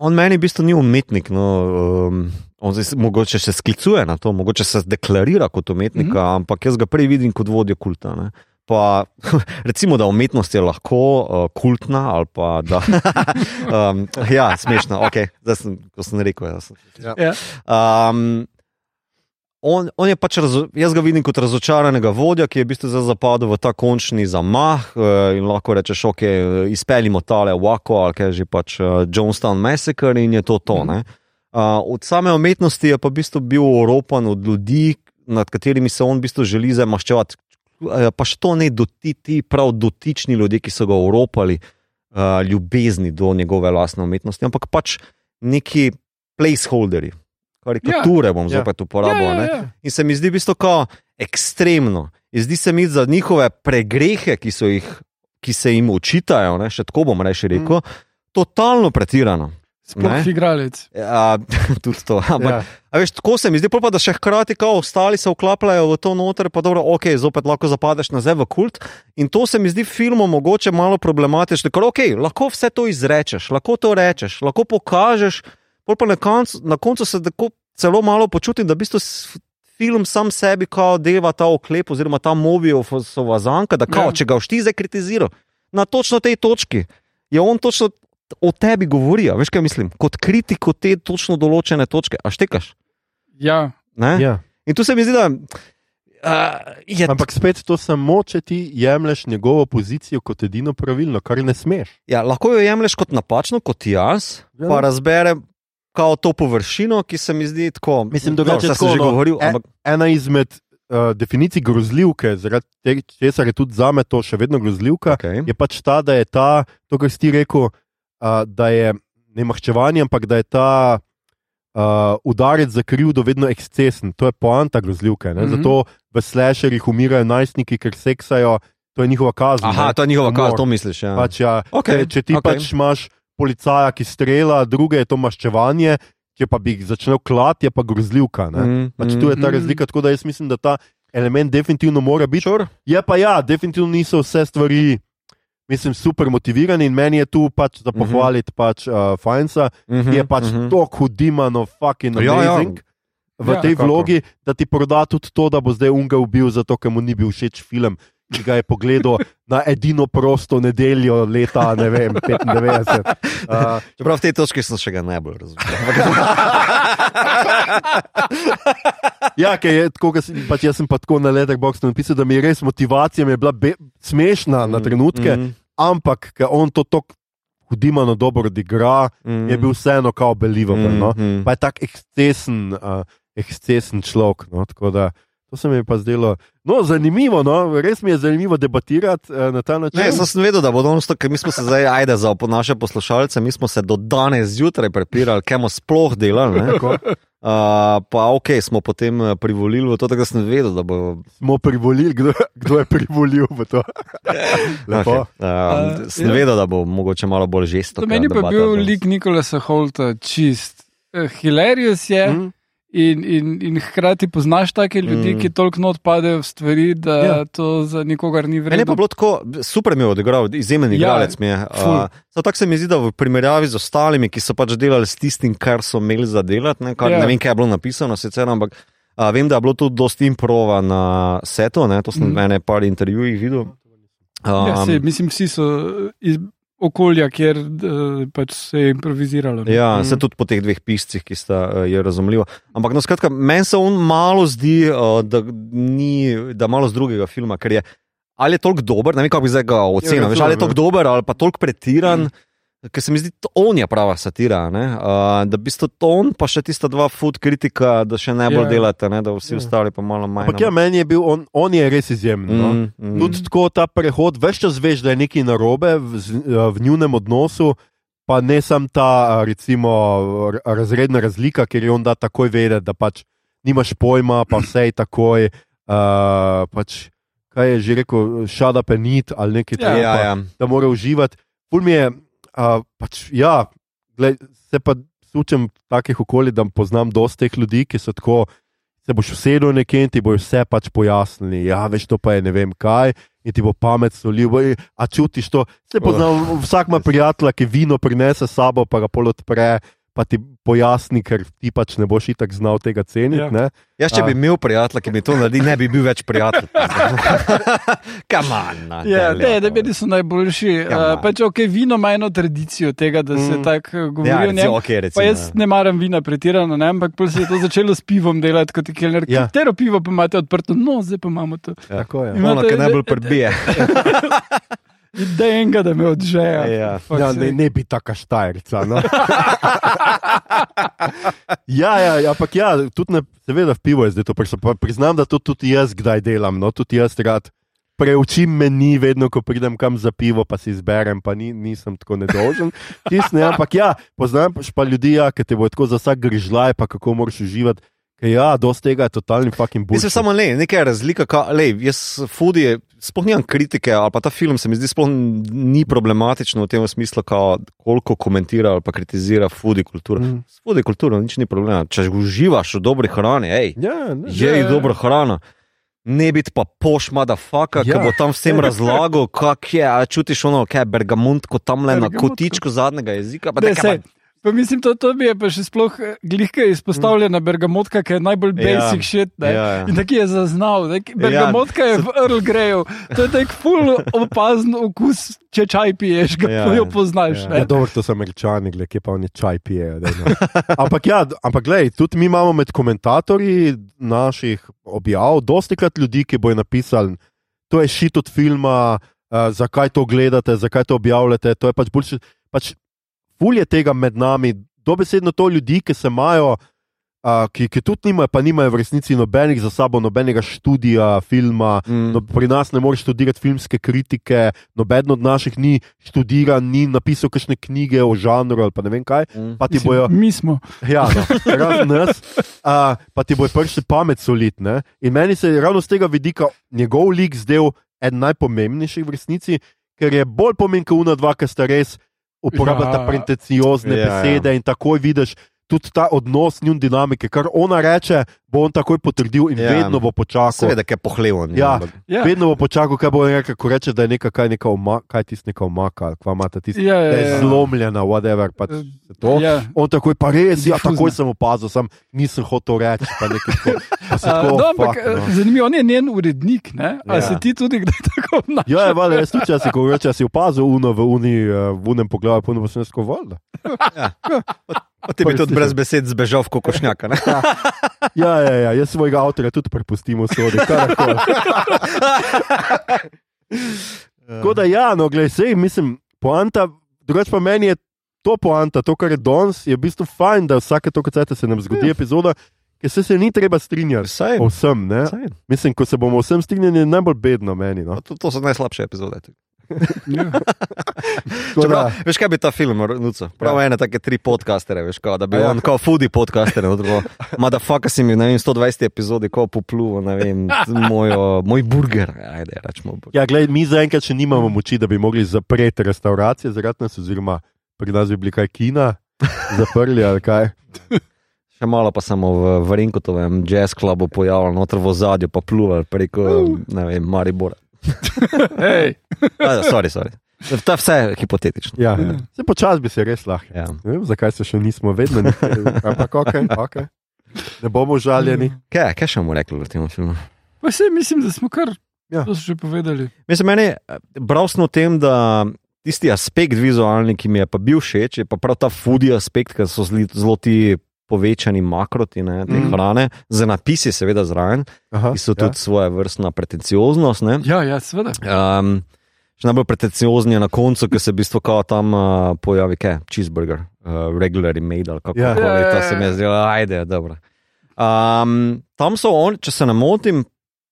on meni v bistvu ni umetnik. No, um, on zdaj, mogoče se sklicuje na to, mogoče se deklarira kot umetnika, mm -hmm. ampak jaz ga prej vidim kot vodjo kulta. Ne. Pa, recimo, da umetnost je lahko uh, kultna, ali pa da. um, ja, smešno, ok, zdaj sem, ko sem rekel. Ja, sem, Ja. Um, on, on je pač, razo, jaz ga vidim kot razočaranega vodja, ki je v bistvu zapadel v ta končni zamah uh, in lahko rečeš, ok, izpeljimo tale Wako ali kaj že pač uh, Jonestown Massacre in je to to. Ne? Uh, od same umetnosti je pa v bistvu bil oropan od ljudi, nad katerimi se on v bistvu želi zdaj maščevati. Eh, Pa še to ne doti, ti prav dotični ljudje, ki so ga oropali, uh, ljubezni do njegove lastne umetnosti, ampak pač neki placeholderi, karikature bom Ja. zopet uporabil. Ja, ne. ja, ja. In se mi zdi v bistvu kao ekstremno. In zdi se mi za njihove pregrehe, ki, so jih, ki se jim očitajo, ne, še tako bom reči rekel, mm. totalno pretirano. Sploh Ne? igralec. Ja, tudi to. Ampak, Ja. veš, tako se mi zdi, pa da še hkrati, ko ostali se vklapljajo v to noter, pa dobro, ok, zopet lahko zapadeš nazaj v kult. In to se mi zdi filmom mogoče malo problematično, ker ok, lahko vse to izrečeš, lahko to rečeš, lahko pokažeš, pa na koncu, na koncu se tako celo malo počutim, da v bistvu film sam sebi kao deva ta oklep oziroma ta movijo zanka, da kao, Ja. če ga boš ti zdaj kritiziral na točno tej točki, je on točno o tebi govori, a veš kaj mislim, kot kritiko te točno določene točke, a štekaš. Ja, Ne? Ja. In tu se mi zdi, da uh, je Ampak spet to samo, če ti jemliš njegovo pozicijo kot edino pravilno, kar ne smeš. Ja, lahko jo jemliš kot napačno, kot jaz, Ja. pa razberem kao to površino, ki se mi zdi tako. Mislim, drugače saj sem tako, že no, govoril, e- ampak Ena izmed uh, definicij grozljivke, zaradi te- česar je tudi za me to še vedno grozljivka, okay. je pač ta, da je ta, to, kar si ti rekel, uh, da je ne maščevanje, ampak da je ta uh, udarec za krivdo vedno ekscesen. To je poanta grozljivke. Ne? Mhm. Zato v slasherjih umirajo najstniki, ker seksajo, to je njihova kazen. Aha, ne. to je njihova kazen, to misliš. Ja. Pač, ja, Okej, če, če ti okay. pač imaš policaja, ki strela, druge je to maščevanje, če pa bi jih začel klat, je pa grozljivka. ne. Mm, Pač mm. tu je ta mm. razlika, tako da jaz mislim, da ta element definitivno mora biti. Sure. Je pa ja, definitivno niso vse stvari. Mislim, super motivirani in meni je tu pač za Mhm. pohvaliti pač, uh, Fajnca, Mhm, ki je pač mhm. tako hudimano, fucking Ja, ja. amazing. V Ja, tej Vsekakor. vlogi, da ti proda tudi to, da bo zdaj unga ubil, zato ker mu ni bil všeč film, ki ga je pogledal na edino prosto nedeljo leta ne vem, 95. Uh, Čeprav v tej točki sem še ga najbolj razumel. ja, ker je tako, sem, pač jaz sem pa tako na Letterboxdu napisal, da mi je res motivacija mi je bila be, smešna na trenutke, Mhm, ampak ker on to tako hudimano dobro odigra, mhm. je bil vseeno kao believable. No? Mhm. Pa je tak ekscesen, uh, ekscesen človek. No? Tako da to se mi je pa zdelo. No, zanimivo, no? res mi je zanimivo debatirati uh, na ta način. Ne, jaz sem vedel, da bo danes to, ker mi smo se zdaj, ajde, za naše poslušalce, mi smo se do danes zjutraj prepirali, kaj bomo sploh delali. ne. Uh, pa ok, smo potem eh, privolili v to, da sem vedel, da bo. Smo privolili, kdo, kdo je privolil v to. Okay. Uh, Uh, sem ja. vedel, da bo mogoče malo bolj žesto. To meni pa je bil lik Nikolasa Holta čist. Uh, Hilarious je Mhm. In, in, in hkrati poznaš take ljudi, Mm. ki toliko not padejo v stvari, da Ja. to za nikogar ni Meni je pa vredno. bilo tako, super mi je odigral, izjemen Ja, igralec mi je. Uh, tako se mi zdi, da v primerjavi z ostalimi, ki so pač delali s tistim, kar so imeli za delati, ne, kar, Ja. ne vem, kaj je bilo napisano, sicer, ampak uh, vem, da je bilo tudi dosti improva na setu, ne, to sem mm. ene par intervjujih videl. Um, Ja, sej, mislim, vsi so iz okolja, kjer uh, pač se je improviziralo. ne. Ja, Mm. se tudi po teh dveh piscih, ki sta uh, je razumljivo. Ampak, no, skratka, meni se on malo zdi, uh, da, ni, da malo z drugega filma, ker je ali je toliko dober, ne vem, kako bi zdaj ga ocenil, Ja, veš, ali je toliko dober ali pa toliko pretiran. Mm. Ker se mi zdi, da on je prava satira. ne, Uh, da bi sto to on, pa še tista dva food kritika, da še najbolj Ja. delate, ne, da vsi Ja. ostali pa malo manj. Ampak ja, meni je bil on, on je res izjemen. No? mm, mm. Tudi tako ta prehod, veš čas veš, da je nekaj narobe v, z- v njunem odnosu, pa ne samo ta, a, recimo, razredna razlika, ker je on da takoj vedeti, da pač nimaš pojma, pa vse je takoj. Uh, pač, kaj je že rekel, šada penit ali nekaj Ja. takega, Ja, ja. da mora uživati. Ful mi je, uh, pač, ja, glej, se pa sučem v takih okoljih, da poznam dosta teh ljudi, ki so tako. Se boš usedel nekje in ti bojo vse pač pojasnili. Ja, veš, to pa je ne vem kaj, in ti bo pamet solil. A čutiš to? Se poznam, vsak ima prijatelja, ki vino prinese s sabo, pa ga pol odpre, pa ti pojasni, ker ti pač ne boš itak znal tega ceniti. Ja. Ja. Jaz, če bi imel prijatelja, ki mi to naredi, ne bi bil več prijatelj. Kaman. Ja, ne, ne, meni so najboljši. Ja, Uh, pač, okay, vino ima eno tradicijo tega, da se Mm. tako uh, govori Ja, o njem. recimo, okay, Pa recimo, jaz ne maram vina pretirano, ne? ampak se je to začelo s pivom delati kot kelner. Ja. Ja. Katero pivo pa imate odprto? No, zdaj pa imamo to. Tako je. Ima- Ono, ki najbolj prbije. Da je enega, da me odžeja. Ja. Ja, ne, ne bi taka štajerca. No? ja, ja, ja, ampak ja, tudi ne, seveda v pivo je zdaj to. prišlo, Priznam, da to tudi jaz kdaj delam. No? Tudi jaz rad preučim meni, vedno ko pridem kam za pivo, pa si izberem, pa ni, nisem tako nedolžen. Tisne, ampak ja, poznam pa ljudi, ja, ki te bo tako za vsak grižljaj, pa kako moraš uživati. Ja, dosti tega je totalni fucking bullshit. Mislim, samo le, nekaj je razlika. Ka, lej, jaz, Fudi, sploh nimam kritike, ali pa ta film se mi zdi sploh ni problematičen v tem smislu, ka, koliko komentira ali pa kritizira Fudi kulturo. Mm. S Fudi kulturo nič ni problema. Če uživaš v dobri hrani, hej, Ja, ne, je Ja. dobro hrana. Ne biti pa pošma, da faka, ja. Ja. ki bo tam vsem razlagal, kak je, čutiš ono, kaj je bergamont, kot tam le na kotičku zadnjega jezika. Pa Ne, sej, pa- mislim, to, to mi je pa še sploh eh, glihka izpostavljena bergamotka, ki je najbolj Ja. basic shit. Ne? Ja, ja. In taki je zaznal. ne, Bergamotka je v Earl Greyu. To je tak full opazen okus, če čaj piješ, ga Ja, ja, jo ja. poznaš. Ja, Ja, dobro, to so američani, gled, kje pa oni čaj pijejo. daj, no. ampak ja, ampak glej, tudi mi imamo med komentatorji naših objav, dosti krat ljudi, ki bojo napisali, to je šit od filma, uh, zakaj to gledate, zakaj to objavljate. To je pač boljše. Pač ful je tega med nami, dobesedno to ljudi, ki se imajo. Uh, ki, ki tudi nimajo, pa nimajo v resnici nobenih za sabo, nobenega študija, filma, Mm. No, pri nas ne moreš študirati filmske kritike, noben od naših ni študiral, ni napisal kakšne knjige o žanru ali pa ne vem kaj. Mm. Pa ti Mislim, bojo, Mi smo. ja, no, razen nas, uh, pa ti bojo prišli pamet solidne. In meni se je ravno z tega vidika njegov lik zdel eden najpomembnejših v resnici, ker je bolj pomemben kot una dva, ki sta res uporabljata Ja. pretenciozne Ja, ja. besede in takoj vidiš. Tudi ta odnos, njun dinamike, kar ona reče, bo on takoj potrdil in Ja. ja. vedno bo počakal. Seveda, ki je pohleven. Ja. Ja. Vedno bo počakal, kaj bo rekel, ko reče, da je neka, kaj, neka oma, kaj tisti neka omaka, ali kva imate tisti, Ja, ja, da je ja. zlomljena, whatever. Pač Eh, to. Ja. On takoj, pa res, ja, takoj sem opazil, sem nisem hotel reči. pa nekaj tako. Pa se Uh, tako, no, ampak fuck, no. eh, zanimivo, on je njen urednik. Ne? A Ja. se ti tudi kdaj tako obnašaš? Ja, je, vale, jaz tudi, če si, reče, si opazil uno v, uni, eh, v unem pogledu, pa ne bo se nesko voljda. Pa ti bi tudi brez besed zbežal v kokošnjaka. ne? Ja, ja, ja, jaz svojega avtorja tudi prepustim v sodi, karkoli. Tako da, ja, no, glej, sej, mislim, poanta, drugač pa meni je to poanta, to, kar je danes, je v bistvu fajn, da vsake to, kar se nam zgodi, epizoda, ker se, se ni treba strinjati. Saj, O vsem, ne? saj. Mislim, ko se bomo o vsem strinjali, je najbolj bedno meni. No? To, to so najslabše epizode. Ja. Čeprav, da, veš, kaj bi ta film, Nuco? Prav ja. ene take tri podcastere, veš, kao, da bi A ja. on kot foodie podcaster, motherfucker si mi, ne vem, 120 epizodi, ko popluvo, ne vem, mojo, moj burger, ajde, rečemo. burger. ja, glej, mi zaenkrat še nimamo moči, da bi mogli zapreti restauracije zaradi nas, oziroma pri nas bi bili kaj kina, zaprli ali kaj. Še malo pa samo v Varinkotovem jazz klubu pojavljal, noter v zadju pa pluval preko, ne vem, Maribora. Sorry, sorry. Je vse hipotetično. Ja, se počasi bi se res lahko. Ja. Ne vem, zakaj se še nismo vedno, ampak ok, ok. Ne bomo žaljeni. Kaj, kaj še bomo rekli v tem filmu? Pa se mislim, da smo kar. Ja. To so že povedali. Mislim, meni je bral sem o tem, da tisti aspekt vizualni, ki mi je pa bil všeč, je pa prav ta foodie aspekt, ker so zelo ti povečani makroti ne, te mm. hrane, za napisi, seveda, zraven, Aha, ki so tudi ja. svoje vrstna pretencioznost. Ne. Ja, ja, seveda. Um, še najbolj pretenciozni je na koncu, ker se v bistvu kao tam uh, pojavi, kaj, cheeseburger, uh, regularly made ali kako Ja. koli. Ja, ja, To ja, se mi je ja. zdelo, ajde, dobro. Um, tam so oni, če se ne motim,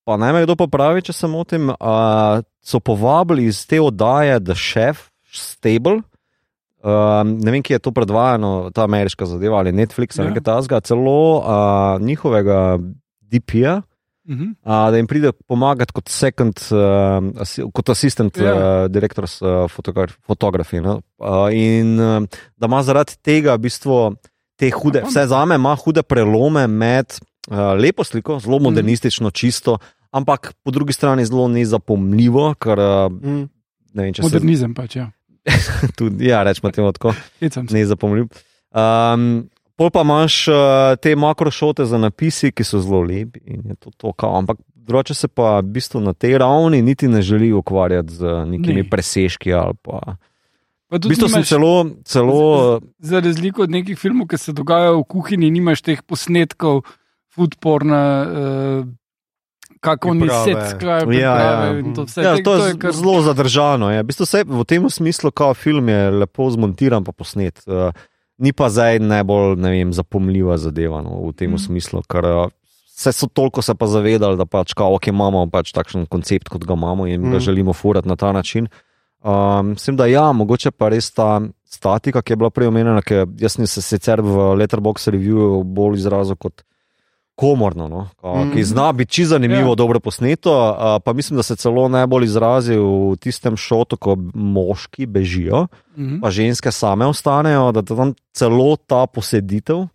pa naj me kdo popravi, če se motim, uh, so povabili iz te oddaje The Chef Stable. Um, ne vem, kje je to predvajano, ta ameriška zadeva ali Netflix ali Ja. nekaj tasga, celo uh, njihovega DP-ja, Mhm. uh, da jim pride pomagati kot second, uh, asi, kot asistent Ja. uh, direktor uh, fotografije. No? Uh, in uh, da ima zaradi tega v bistvu te hude, vse za me, ima hude prelome med uh, lepo sliko, zelo modernistično, čisto, ampak po drugi strani zelo nezapomljivo, ker uh, Mm. ne vem, če se Modernizem pač, ja. tudi, ja, rečemo temu tako Hecam se. nezapomljiv. Um, pol pa imaš uh, te makrošote za napisi, ki so zelo lepi in je to to, kao. ampak drugače se pa v bistvu na tej ravni niti ne želi ukvarjati z nekimi Ne. ne. presežki. ali Pa. Pa V bistvu nimaš- celo, celo Za razliko od nekih filmov, ki se dogajajo v kuhinji, nimaš teh posnetkov, foodporna, uh, kako oni set skrajajo. Ja, ja. to vse. ja, Te- to je kar- zelo zadržano. Je. V, bistvu vse, v tem smislu, kot film je lepo zmontiran, pa posnet. Uh, ni pa zdaj najbolj vem, zapomljiva zadeva no, v tem Mm. smislu, ker uh, vse so toliko se pa zavedali, da pač, kao, okay, imamo pač takšen koncept, kot ga imamo in mm. Ga želimo furati na ta način. Um, mislim, da ja, mogoče pa res ta statika, ki je bila prej omenjena, ki jaz sem se sicer v Letterbox reviewju bolj izrazil kot komorno, no? Mhm. ki zna biti čisto zanimivo, Ja. dobro posneto. A, pa mislim, da se celo najbolj izrazi v tistem šotu, ko moški bežijo, Mhm. pa ženske same ostanejo, da tam celo ta poseditev.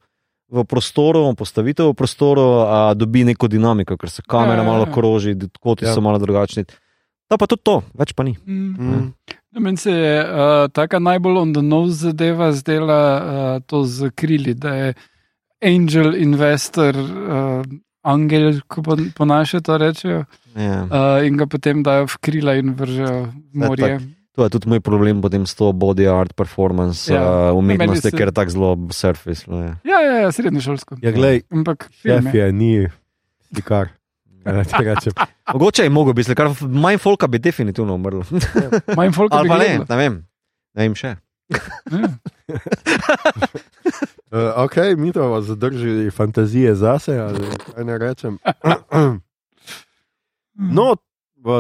V prostoru, postavitev v prostoru a, dobi neko dinamiko, ker se kamera Ja, ja, malo ja. kroži, koti Ja. so malo drugačni. Ta pa tudi to, več pa ni. Mhm. Mm. Ja, Meni se je uh, taka najbolj on the nose zadeva zdela uh, to z krili, da je angel investor, uh, angel, ko po, po naše to rečejo, Ja. uh, in ga potem dajo v krila in vržejo v Ja, morje. To je tudi moj problem potem s to body art performance Ja. ja. uh, umetnosti, se- ker je tako zelo surface. No, je. Ja, ja, ja srednješolsko. Ja, glej, Ampak film šef je. ni slikar. Mogoče je mogel biti, ker manj folka bi definitivno umrlo. Manj folk Ali bi pa ne, ne vem. Ne vem še. Uh, ok, mi to zadrži fantazije zase, ali kaj ne rečem. No,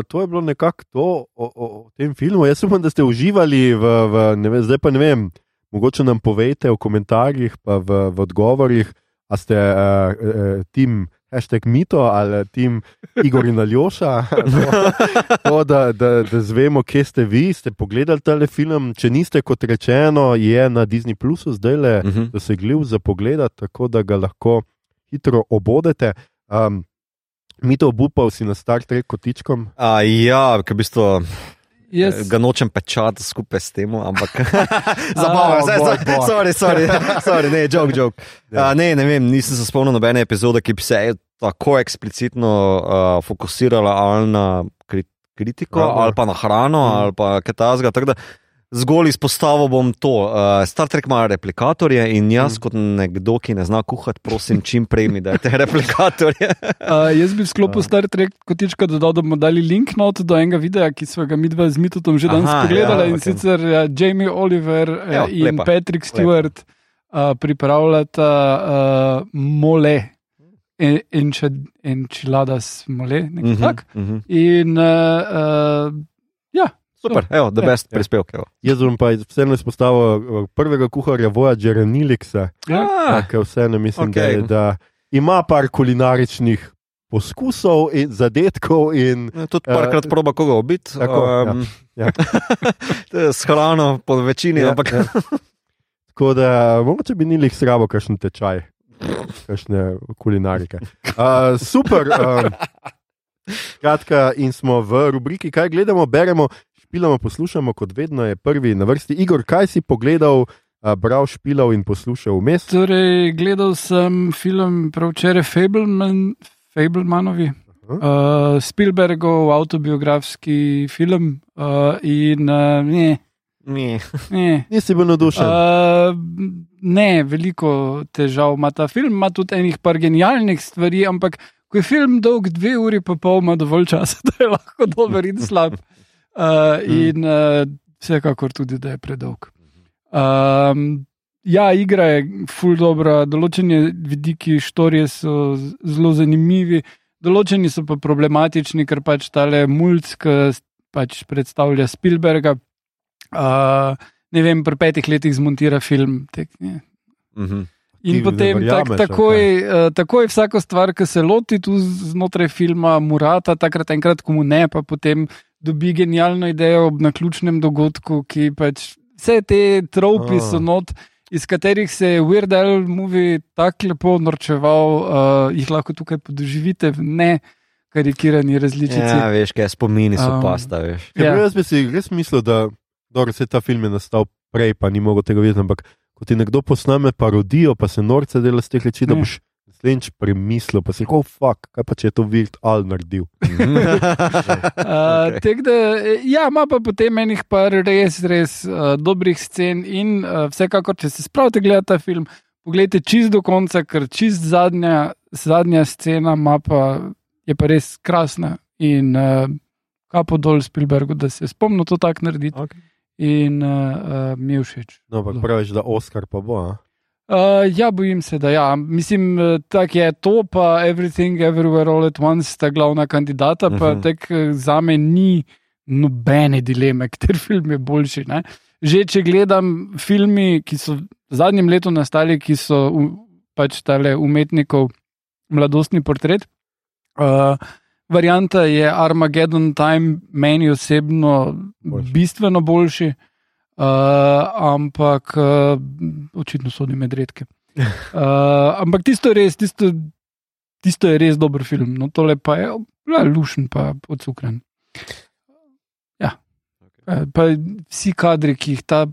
to je bilo nekako to o, o, o tem filmu. Jaz upam, da ste uživali v, v vem, zdaj pa ne vem. Mogoče nam povejte v komentarjih, pa v, v odgovorih, a ste uh, uh, tim hashtag mito ali tim Igor in Aljoša. to, da, da, da zvemo, kje ste vi, ste pogledali tale film. Če niste, kot rečeno, je na Disney Plusu zdaj le Mhm. dosegljiv za pogled, tako da ga lahko hitro obodete. Um, Mi to obupal si na Star Trek kotičkom. A, ja, v bistvu Jaz, ga nočem pečati skupaj s tem, ampak zabavno, zdaj, zdaj, bog. sorry, sorry, sorry, ne, joke, joke. Ja. A, ne, ne vem, nisem se spomnil nobene epizode, ki bi se tako eksplicitno uh, fokusirala ali na kri kritiko, Hrano. ali pa na hrano, Mm. ali pa kaj takega. Zgolj izpostavil bom to. Uh, Star Trek ima replikatorje in jaz, Mm. mm. kot nekdo, ki ne zna kuhati, prosim, čim prej mi dajte replikatorje. uh, jaz bi v sklopu Ja. Star Trek kotička dodal, da bomo dali link not do enega videa, ki smo ga mi dva z Mitotom že danes pogledali. ja, in ok. sicer uh, Jamie Oliver uh, Ja, in lepa. Patrick Stewart uh, pripravljata uh, mole. En- enče- Enchiladas mole, nekaj Mhm, tak. mhm. In uh, uh, ja, Super, evo, the Ja, best ja. prispevek. evo. Jaz bom pa vseeno izpostavil eh, prvega kuharja Voyagera Niliksa, ja. Ah, ki vseeno mislim, okay. da, da ima par kulinaričnih poskusov in zadetkov. In, Ja, Tudi parkrat Eh, proba koga ubiti. tako, ja, ja. to je S hrano, po večini, Ja, ampak ja. Tako da mogoče bi Nilik srabo kakšen tečaj, kakšne kulinarike. Uh, super. Um, Kratka, in smo v rubriki, kaj gledamo, beremo, špilamo, poslušamo, kot vedno je prvi na vrsti. Igor, kaj si pogledal, uh, bral, špilal in poslušal vmes? Torej, gledal sem film prav včeraj Fableman, Fablemanovi, uh, Spielbergov avtobiografski film uh, in uh, ne, ni. ne. Nisi bil navdušen. Uh, ne, veliko težav ima ta film, ima tudi enih par genialnih stvari, ampak ko je film dolg dve uri, pa pol ima dovolj časa, da je lahko dober in slab. Uh, in uh, vsekakor tudi, da je predolg. Um, ja, igra je full dobro, določeni vidiki štorije so zelo zanimivi, določeni so pa problematični, ker pač tale mulj, ki pač predstavlja Spielberga. Uh, ne vem, pri petih letih zmontira film. Tek, ne. Mhm. In Ti potem ne tak, verjameš, takoj, uh, takoj vsako stvar, ki se loti tu znotraj filma, Murata, takrat enkrat, ko mu ne, pa potem dobi genialno idejo ob naključnem dogodku, ki pač vse te tropi Ah. so not, iz katerih se je Weird Al movie tako lepo norčeval, uh, jih lahko tukaj podoživite v ne karikirani različici. Ja, veš, kaj spomini so Um, pasta, veš. Ja. Ja. Jaz bi si res mislil, da dobro, se ta film je nastal prej, pa ni mogel tega videti. Ampak ko ti nekdo posname parodijo, pa se norce dela z teh reči, da Ne. boš slednjič premislil, pa si rekel, oh, fuck, kaj pa če je to Wirt Al naredil. Uh, okay. da, ja, ima pa potem enih par res, res uh, dobrih scen in uh, vsekakor, če se spravite gledati ta film, pogledajte čist do konca, ker čist zadnja, zadnja scena pa, je pa res krasna in uh, kapo dol Spielbergu, da se je spomnil to tako narediti Okay. in uh, uh, mi je všeč. No, ampak praviš, da Oscar pa bo. A? Uh, ja, bojim se, da ja. Mislim, eh, tako je to, pa Everything, Everywhere, All at Once, sta glavna kandidata, pa Mhm. tek eh, za me ni nobene dileme, kateri film je boljši. Ne? Že če gledam filme, ki so v zadnjem letu nastali, ki so u, pač tale umetnikov mladostni portret. Uh, varianta je Armageddon Time, meni osebno Boljši. bistveno boljši. Uh, ampak uh, očitno sodi med redke. Uh, ampak tisto je res, tisto, tisto je res dober film. No, tole pa je ja, lušen, pa odsukren. Ja. Eh, Pa vsi kadri, ki jih ta,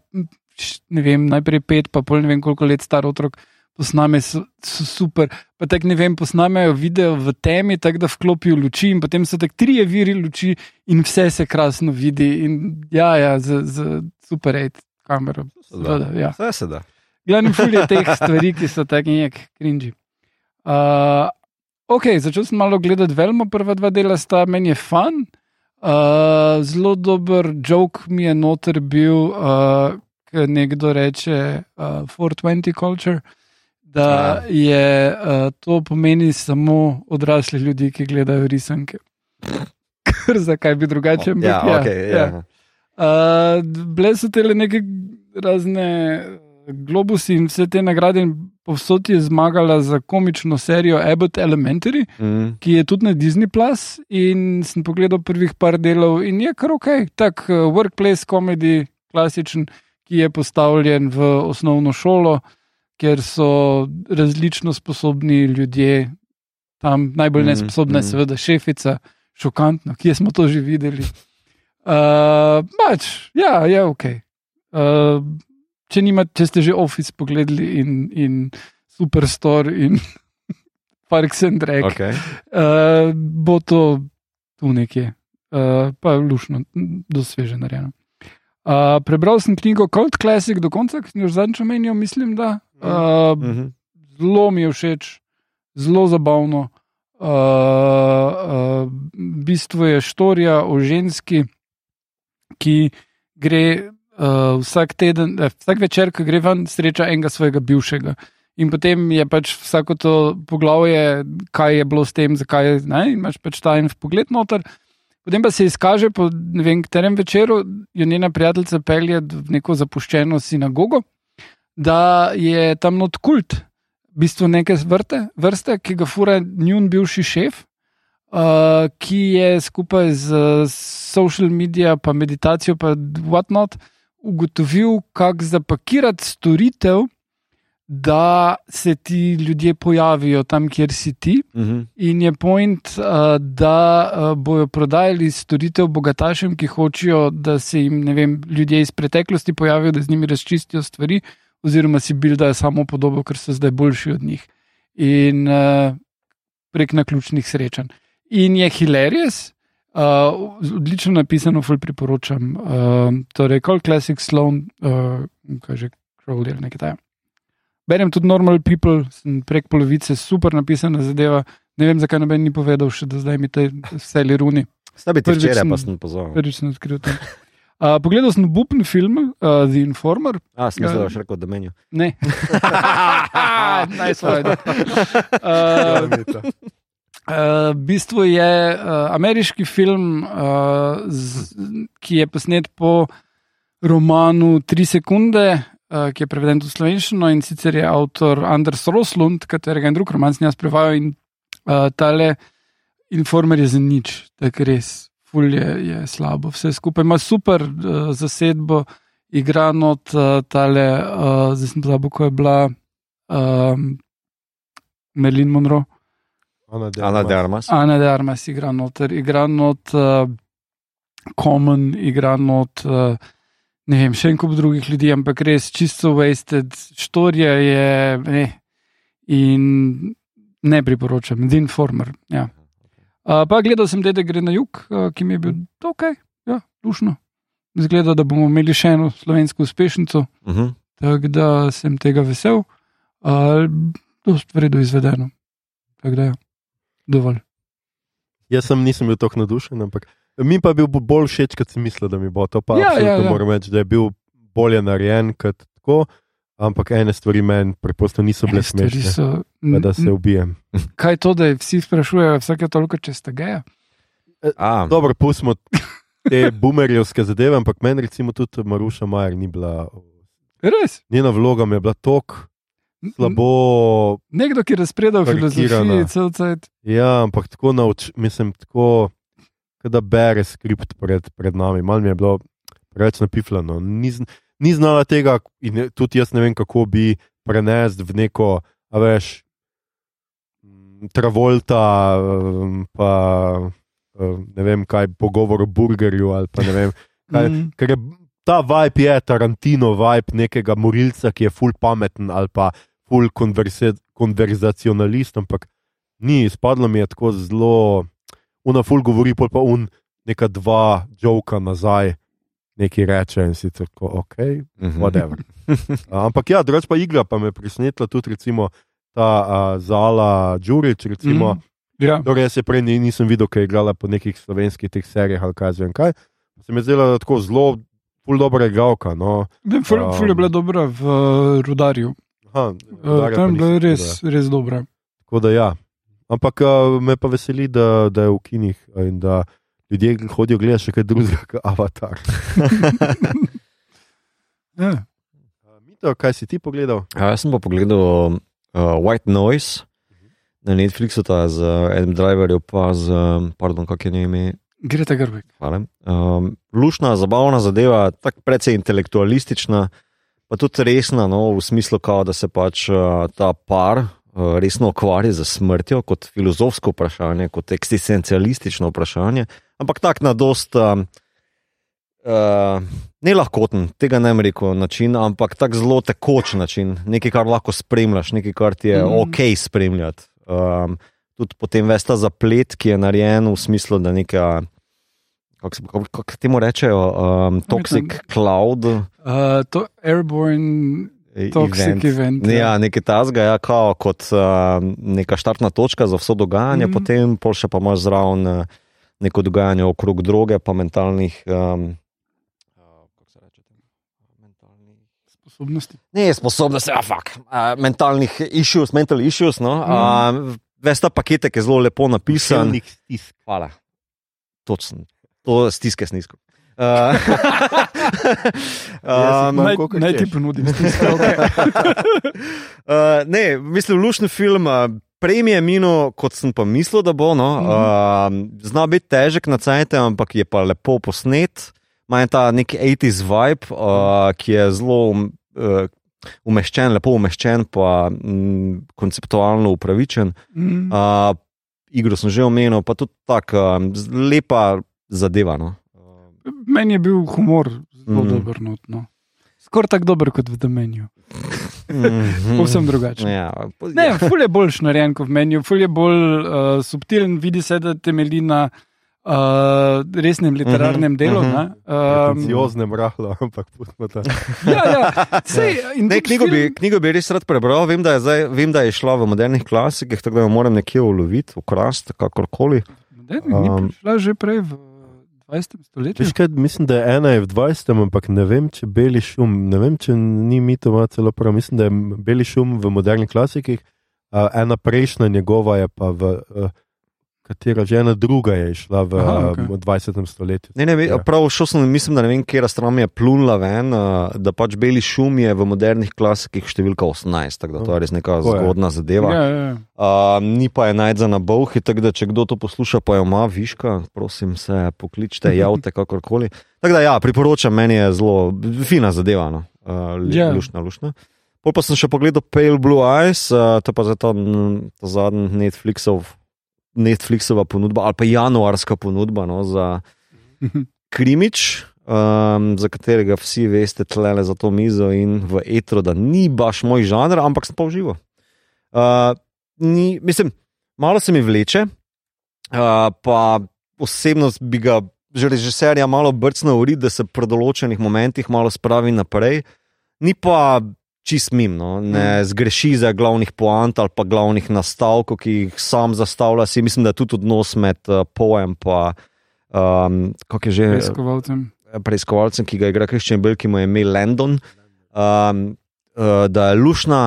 ne vem, najprej pet, pa pol ne vem koliko let star otrok posname, so, so super. Pa tako ne vem, posnamejo video v temi, tako da vklopijo luči in potem so tako trije viri luči in vse se krasno vidi. In ja, ja, z, z super 8 kamero. Seveda, ja. Vse se da. Glavni ful je teh stvari, ki so tako nek cringy. Uh, ok, začel sem malo gledati Velmo, prva dva dela sta, meni je fan. Uh, zelo dober joke mi je noter bil, uh, ki nekdo reče uh, 420 culture. Da je uh, to pomeni samo odrasli ljudi, ki gledajo risanke. Ker zakaj bi drugače bil? Ja, okay, ja. Uh, bile so te neke razne globusi in vse te nagrade, in povsod je zmagala za komično serijo Abbott Elementary, Mm. ki je tudi na Disney Plus. In sem pogledal prvih par delov in je kar ok, tak uh, workplace komedij, klasičen, ki je postavljen v osnovno šolo, kjer so različno sposobni ljudje, tam najbolj Mhm, nesposobna je mhm. seveda šefica, šokantno, kje smo to že videli. Uh, pač, ja, je ok. Uh, če, nima, če ste že Office pogledali in, in Superstore in Parks and Rec, okay. Okay. uh, bo to tu nekje, uh, pa lušno, dosveže narejeno. Uh, prebral sem knjigo Cult Classic do konca, ki sem jo zadnjič omenil, mislim, da. Uh, Mhm. zelo mi je všeč, zelo zabavno. Uh, uh, v bistvu je štorija o ženski, ki gre uh, vsak teden, eh, vsak večer, ko gre ven, sreča enega svojega bivšega. In potem je pač vsako to poglavje, kaj je bilo s tem, zakaj je, ne, imaš pač ta en pogled noter. Potem pa se izkaže, po ne vem, katerem večeru jo njena prijateljica pelje v neko zapuščeno sinagogo, da je tam not kult, v bistvu neke vrste, vrste ki ga fura njun bivši šef, uh, ki je skupaj z social medija, pa meditacijo, pa whatnot, ugotovil, kako zapakirati storitev, da se ti ljudje pojavijo tam, kjer si ti. Mhm. In je point, uh, da uh, bojo prodajali storitev bogatašem, ki hočejo, da se jim vem, ljudje iz preteklosti pojavijo, da z njimi razčistijo stvari, oziroma si bildajo samo podobo, ker so zdaj boljši od njih. In uh, prek naključnih srečanj. In je hilarious, uh, odlično napisano, ful priporočam. Uh, torej, Call Classic Sloan, uh, kaj že Crowley ali nekaj takega. Berem tudi Normal People, sem prek polovice, super napisana zadeva. Ne vem, zakaj noben ni povedal, še do zdaj mi te vse liruni. Sta bi ti včeraj, sem- pa sem pozval. Prvič sem odkril to. Uh, pogledal sem bupen film, uh, The Informer. A, sem mislil, Ja. da boš rekel, da menijo. Ne, nice one. Uh, Uh, v bistvu je uh, ameriški film, uh, z, ki je posnet po romanu Tri sekunde, uh, ki je preveden v slovenščino in sicer je avtor Anders Roslund, katerega je drug roman s njim prevajal in uh, tale informer je za nič, tako res, ful je, je slabo. Vse skupaj ima super uh, zasedbo, igran od uh, tale, uh, zdaj sem pozabil, ko je bila um, Merlin Monroe. Ana de Ana Armas. de Armas. Ana de Armas igra noter, igra not uh, Common, igra not uh, ne vem, še en kup drugih ljudi, ampak res čisto wasted, štorija je ne, in ne priporočam, The Informer. Ja. Uh, pa gledal sem, da gre na jug, uh, ki mi je bil dokaj, ja, lušno. Zgleda, da bomo imeli še eno slovensko uspešnico, Uh -huh. tako da sem tega vesel. Uh, Dost vredo izvedeno. Tako da je, dovolj. Jaz sem nisem bil tako nadušen, ampak mi pa je bil bolj všeč, kot sem mislil, da mi bo. To pa Ja, ja, ja, moram reči, da je bil bolje narejen kot tako, ampak ene stvari meni preprosto niso bile smešne. so- pa Da se ubijem. Kaj je to, da vsi sprašujejo vsake toliko, če ste geja? A, Dobro, pustimo te boomerjevske zadeve, ampak meni recimo tudi Maruša Majer ni bila. Res. Njena vloga mi je bila tako slabo. Nekdo, ki razpreda v filozofiji, Karikirana. cel cajt. Ja, ampak tako nauč, mislim, tako, kot da bere skript pred, pred nami. Mal mi je bilo preveč napifljeno. Ni, ni znala tega, in tudi jaz ne vem, kako bi prenesel v neko, a veš, m, Travolta, em, pa em, ne vem kaj, pogovor o burgerju ali pa ne vem. Kaj, Mm. Ker je ta vibe je Tarantino vibe nekega morilca, ki je full pameten ali pa full konverzacionalist, ampak ni, spadlo mi je tako zelo, una full govori, pa un neka dva joka nazaj. Neki reče in sicer, tako, ok, mhm. whatever. Ampak ja, drugače pa igra, pa me je presenetila tudi recimo ta a, Zala Đurič, recimo. Mm. Ja. Torej, jaz je prej ni- nisem videl, ker je igrala po nekih slovenskih teh serijah ali kaj zvem kaj. Se mi je zdela tako zelo, ful dobra igralka. No. Ful, Um, ful je bila dobra v uh, Rudarju. Aha, Uh, tam je bila res, res dobra. Tako da ja. Ampak a, me pa veseli, da, da je v kinih a, in da ljudje hodijo gledati še kaj drugega kot Avatar. Ja. A, Mito, kaj si ti pogledal? A, jaz sem pa pogledal uh, White Noise na Netflixu, ta z Adam Driverjem, pa z, um, pardon, kak je njeno ime. Greta Grbek. Hvala. Um, lušna, zabavna zadeva, tako precej intelektualistična, pa tudi resna, no, v smislu, kao, da se pač uh, ta par uh, resno ukvarja z smrtjo kot filozofsko vprašanje, kot eksistencialistično vprašanje, ampak tak na dost. Um, Uh, ne lahkoten, tega ne rekel način, ampak tako zelo tekoč način, nekaj, kar lahko spremljaš, nekaj, kar ti je mm. ok spremljati. Um, tudi potem veš ta zaplet, ki je narejen v smislu, da neka, kako se kako, kako temu rečejo, um, toxic cloud. Uh, to Airborne Toxic event. Event. Ne, ja, nekaj tasga, ja, kao, kot uh, neka štartna točka za vso dogajanje, mm. potem pol še pa imaš zraven uh, neko dogajanje okrog droge, pa mentalnih. Um, kako se reče temu? Mentalnih sposobnosti. ne sposobnosti, a fak, uh, mentalnih issues, mental issues. No? Uh, Veste, paketek je zelo lepo napisan. Duševnih stisk. Hvala. Točno. To stiske snisko. Uh, um, Naj, naj ti ponudim stiske. Okay. uh, ne, mislim, lušni film. Prej mi je minil, kot sem pa mislil, da bo. No. Mhm. Uh, zna biti težek na cajt, ampak je pa lepo posnet. Ima ta neki 80s vibe, uh, ki je zelo uh, umeščen, lepo umeščen, pa mm, konceptualno upravičen. Mm. Uh, igro sem že omenil, pa tudi tako um, lepa zadeva. No. Meni je bil humor zelo Mm. dober. Not, no. Skoraj tako dober kot v domenju. Mhm. Povsem drugačen. Ja, Ne, ful je bolj narejen kot v meniju, ful je bolj uh, subtilen, vidi se, da temelji na uh, resnem literarnem Mhm, delu. mhm. ne. Um, Pretenciozne mrahlo, ampak pustimo to. ja, ja. Sej, in Ne, knjigo, bi, film- knjigo bi res rad prebral, vem, da je, zdaj, vem, da je šla v modernih klasikih, tako da jo moram nekje uloviti, ukrast, kakorkoli. Ne, ni Um, prišla že prej v 20. stoletju. Kaj, mislim, da je ena je v 20. ampak ne vem, če beli šum, ne vem, če ni mi to ima celo prav. Mislim, da je beli šum v modernih klasikih, uh, ena prejšnja njegova je pa v uh, katera že ena druga je išla v Aha, okay. 20. stoletju. Ne, ne, Ja. ja. prav šel sem, mislim, da ne vem, kje stran je plunila ven, uh, da pač beli šum je v modernih klasikih številka 18, tako da to je res neka je. zgodna zadeva. Ja, ja, ja. Uh, ni pa je najdza na bohi, tako da če kdo to posluša, pa jo ima viška, prosim se pokličite, javite kakorkoli. Tako da ja, priporočam, meni je zelo fina zadeva, no. uh, Ja. lušna, lušna. Pol pa sem še pogledal Pale Blue Eyes, uh, to je pa za ta, ta zadnji Netflixov, Netflixova ponudba ali pa januarska ponudba no, za krimič. Um, za katerega vsi veste, tlele za to mizo in v etro, da ni baš moj žanr, ampak sem pa užival. Uh, ni, mislim, malo se mi vleče, uh, pa osebno bi ga že režiserja malo brcnil da se pri določenih momentih malo spravi naprej. Ni pa čist mim, no? ne zgreši za glavnih poant ali pa glavnih nastavkov, ki jih sam zastavlja. Si mislim, da je tudi odnos med uh, poem in um, kako je že Preiskovalcem. preiskovalcem, ki ga igra Kristjan Bell, ki mu je ime Landon. Um, uh, da je lušna,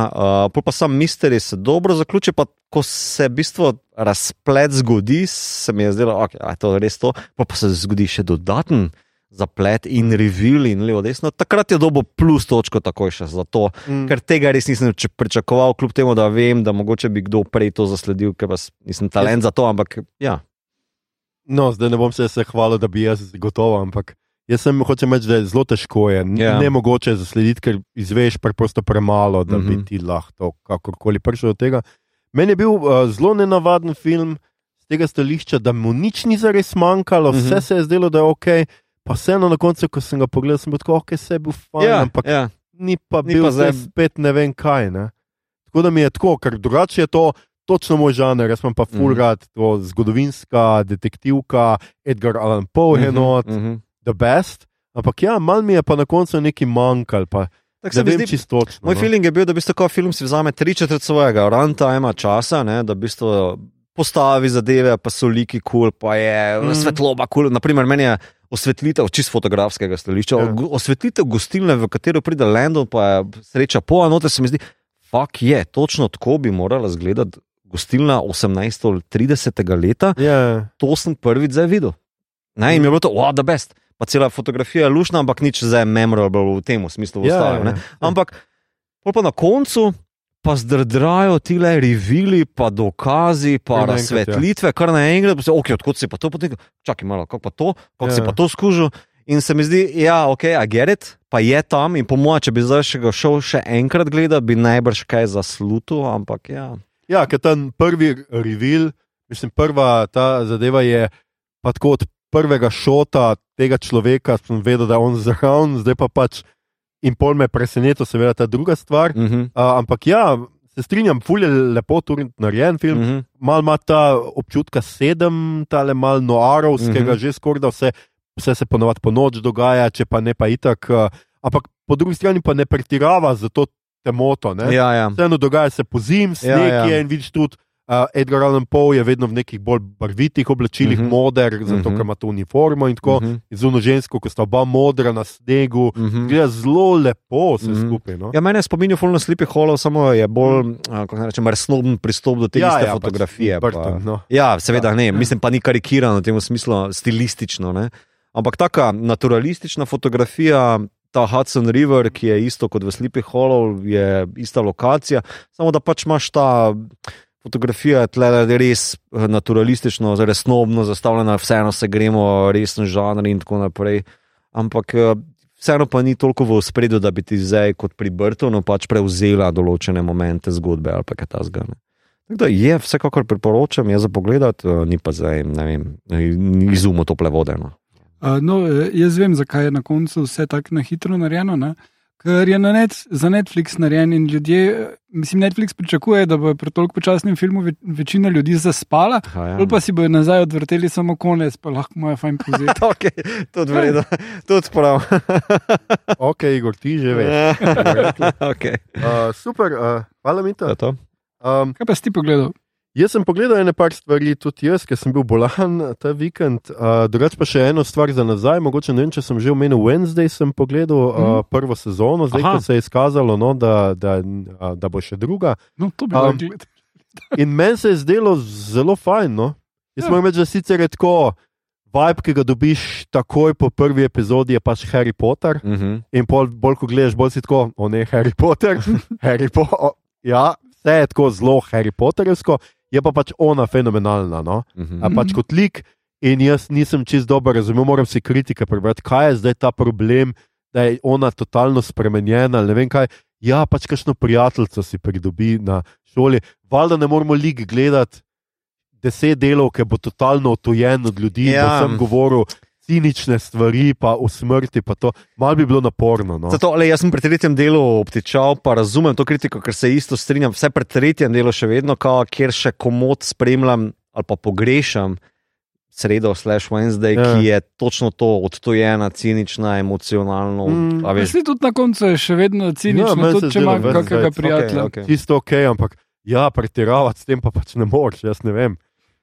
uh, pa sam misterij se dobro zaključi, pa ko se v bistvu razplet zgodi, se mi je zdelo, da okay, je to res to, pa, pa se zgodi še dodaten zaplet in reveal in levo desno. Takrat je dobo plus točko takoj še za to, Mm. ker tega res nisem pričakoval, kljub temu, da vem, da mogoče bi kdo prej to zasledil, ker pa nisem talent za to, ampak ja. No, zdaj ne bom se, se hvalil, da bi jaz gotovo, ampak jaz sem hočem reči, da je zelo težko. Je Ja. yeah. ne mogoče zaslediti, ker izveš preprosto premalo, da mm -hmm. Mhm. bi ti lahko kakorkoli prišel do tega. Meni je bil uh, zelo nenavaden film z tega stališča, da mu nič ni zares manjkalo, mm -hmm. vse Mhm. se je zdelo, da je ok. Pa vseeno na koncu, ko sem ga pogledal, sem bil tako, ok, vse je bil fajn, Ja, ampak ja. ni pa Ni bil pa zdaj spet ne vem kaj. Ne? Tako da mi je tako, ker drugače je to točno moj žanr, jaz imam pa Mhm. fulgrat, mm. to zgodovinska detektivka, Edgar Allan Poe, mm Mhm, -hmm. mhm. The Best. Ampak ja, malo mi je pa na koncu nekaj manjkalo, se ne vem zdi, točno. Moj no. feeling je bil, da v bistvu ko film si vzame tri četrt svojega runtime časa, ne, da v bistvu postavi zadeve, pa so liki kul, cool, pa je Mm. mm. svetloba kul. Cool. Naprimer, meni je osvetlitev, čist fotografskega stališča, Ja. ja. osvetlitev gostilne, v katero pride Landon, pa je sreča po enote, se mi zdi, fuk je, točno tako bi morala izgledati gostilna 18. ali 30. leta. Ja, To sem prvič zdaj videl. In mi je bilo to, wow, the best. Pa cela fotografija je lušna, ampak nič zdaj memorable v tem smislu. v ja, ostalem, ne. ja. Ampak pa na koncu pa zdrdrajo ti le revili, pa dokazi, pa Kar naenkrat, razsvetlitve, kar naenkrat, pa se, ok, odkot si pa to potegnil, čakaj malo, kako pa to, kako Ja. si pa to skužil. In se mi zdi, ja, ok, a gerit, pa je tam in po mojem, če bi zdaj še ga šel še enkrat gledati, bi najbrž kaj zaslutil, ampak ja. ja ker ten prvi reveal, mislim, prva ta zadeva je pa tako od prvega šota tega človeka, sem vedel, da je on zraven, zdaj pa pač. In pol me je presenetilo, seveda, ta druga stvar. Uh -huh. Uh, ampak ja, se strinjam, ful je lepo tudi narejen film. Uh Mm. -huh. Mal ima ta občutka sedem, tale mal noarovskega, mm Mhm. -hmm. že skoraj da vse, vse se ponovadi po noč dogaja, če pa ne pa itak. Uh, ampak po drugi strani pa ne pretirava za to temoto. Ne? Ja, ja. Vseeno dogaja se po zim, sneg ja, ja. je in vidiš tudi. Uh, Edgar Allan Poe je vedno v nekih bolj barvitih oblačilih, mm Mhm. -hmm. moder, zato Mhm. ker ima to uniformo in tako. Mm Mhm. -hmm. Zuno žensko, ko sta oba modra na snegu, Mhm. -hmm. gleda zelo lepo vse Mhm. -hmm. skupaj. No? Ja, mene spominja fulno Sleepy Hollow, samo je bolj, mm. kako naj rečem, resnoben pristop do te ja, iste ja, fotografije. Pač, pa- Burton, no. Ja, seveda ne, mislim pa ni karikirano v tem smislu, stilistično. Ne? Ampak taka naturalistična fotografija, ta Hudson River, ki je isto kot v Sleepy Hollow, je ista lokacija, samo da pač imaš ta. Fotografija je tle res eh, naturalistično, resnobno zastavljena, vseeno se gremo, resen žanr in tako naprej. Ampak eh, vseeno pa ni toliko v spredju, da bi ti zdaj kot pri Brtonu pač prevzela določene momente zgodbe ali pa kaj ta zgane. Da je, vsekakor priporočam, je za pogled, ni pa zdaj, ne vem, izumo tople vode. No. Uh, no, eh, jaz vem, zakaj je na koncu vse tako na hitro narejeno. Ne? Ker je na net, za Netflix narejen in ljudje, mislim, Netflix pričakuje, da bo pri toliko počasnem filmu ve, večina ljudi zaspala, Aha, ja. pa si bojo nazaj odvrteli samo konec, pa lahko moja fajn povzeti. Ok, tudi v redu, tudi prav. Ok, Igor, ti že veš. okay. Uh, super, uh, hvala mi To to. to. Um, Kaj pa si ti pogledal? Jaz sem pogledal ene par stvari, tudi jaz, ker sem bil bolan ta vikend. Uh, Drugač pa še eno stvar za nazaj, mogoče ne vem, če sem že omenil Wednesday, sem pogledal uh, Mhm. prvo sezono, zdaj ko se je izkazalo, no, da, da, uh, da bo še druga. No, to bi Um, um, gledal. In meni se je zdelo zelo fajn. No? Jaz Ja. moram reči, da sicer je tako, vibe, ki ga dobiš takoj po prvi epizodi, je pač Harry Potter. Uh -huh. In pol, bolj ko gledaš, bolj si tako, o ne, Harry Potter. Harry po o, ja, vse je tako zelo Harry Potterjevsko, je pa pač ona fenomenalna. No? Uh -huh. A pač kot lik. In jaz nisem čist dobro razumel, moram si kritike prebrati, kaj je zdaj ta problem, da je ona totalno spremenjena. Ne vem kaj. Ja, pač kakšno prijateljico si pridobi na šoli. Valjda ne moramo lik gledati deset delov, ki bo totalno otojen od ljudi, Ja. ja. sem govoril cinične stvari, pa o smrti, pa to. Mal bi bilo naporno. No? Zato, le, jaz sem pri tretjem delu obtičal, pa razumem to kritiko, ker se isto strinjam. Vse pri tretjem delu še vedno, kao, kjer še komod spremljam ali pa pogrešam sredo, slash Wednesday, Ja. ja. ki je točno to, odtojena, cinična, emocionalno. Mm. a veš, Veš, tudi na koncu je še vedno cinično, ja, se tudi če ima kakega prijatelja. Okay, okay. Čisto ok, ampak ja, pretiravati s tem pa pač ne moreš, jaz ne vem.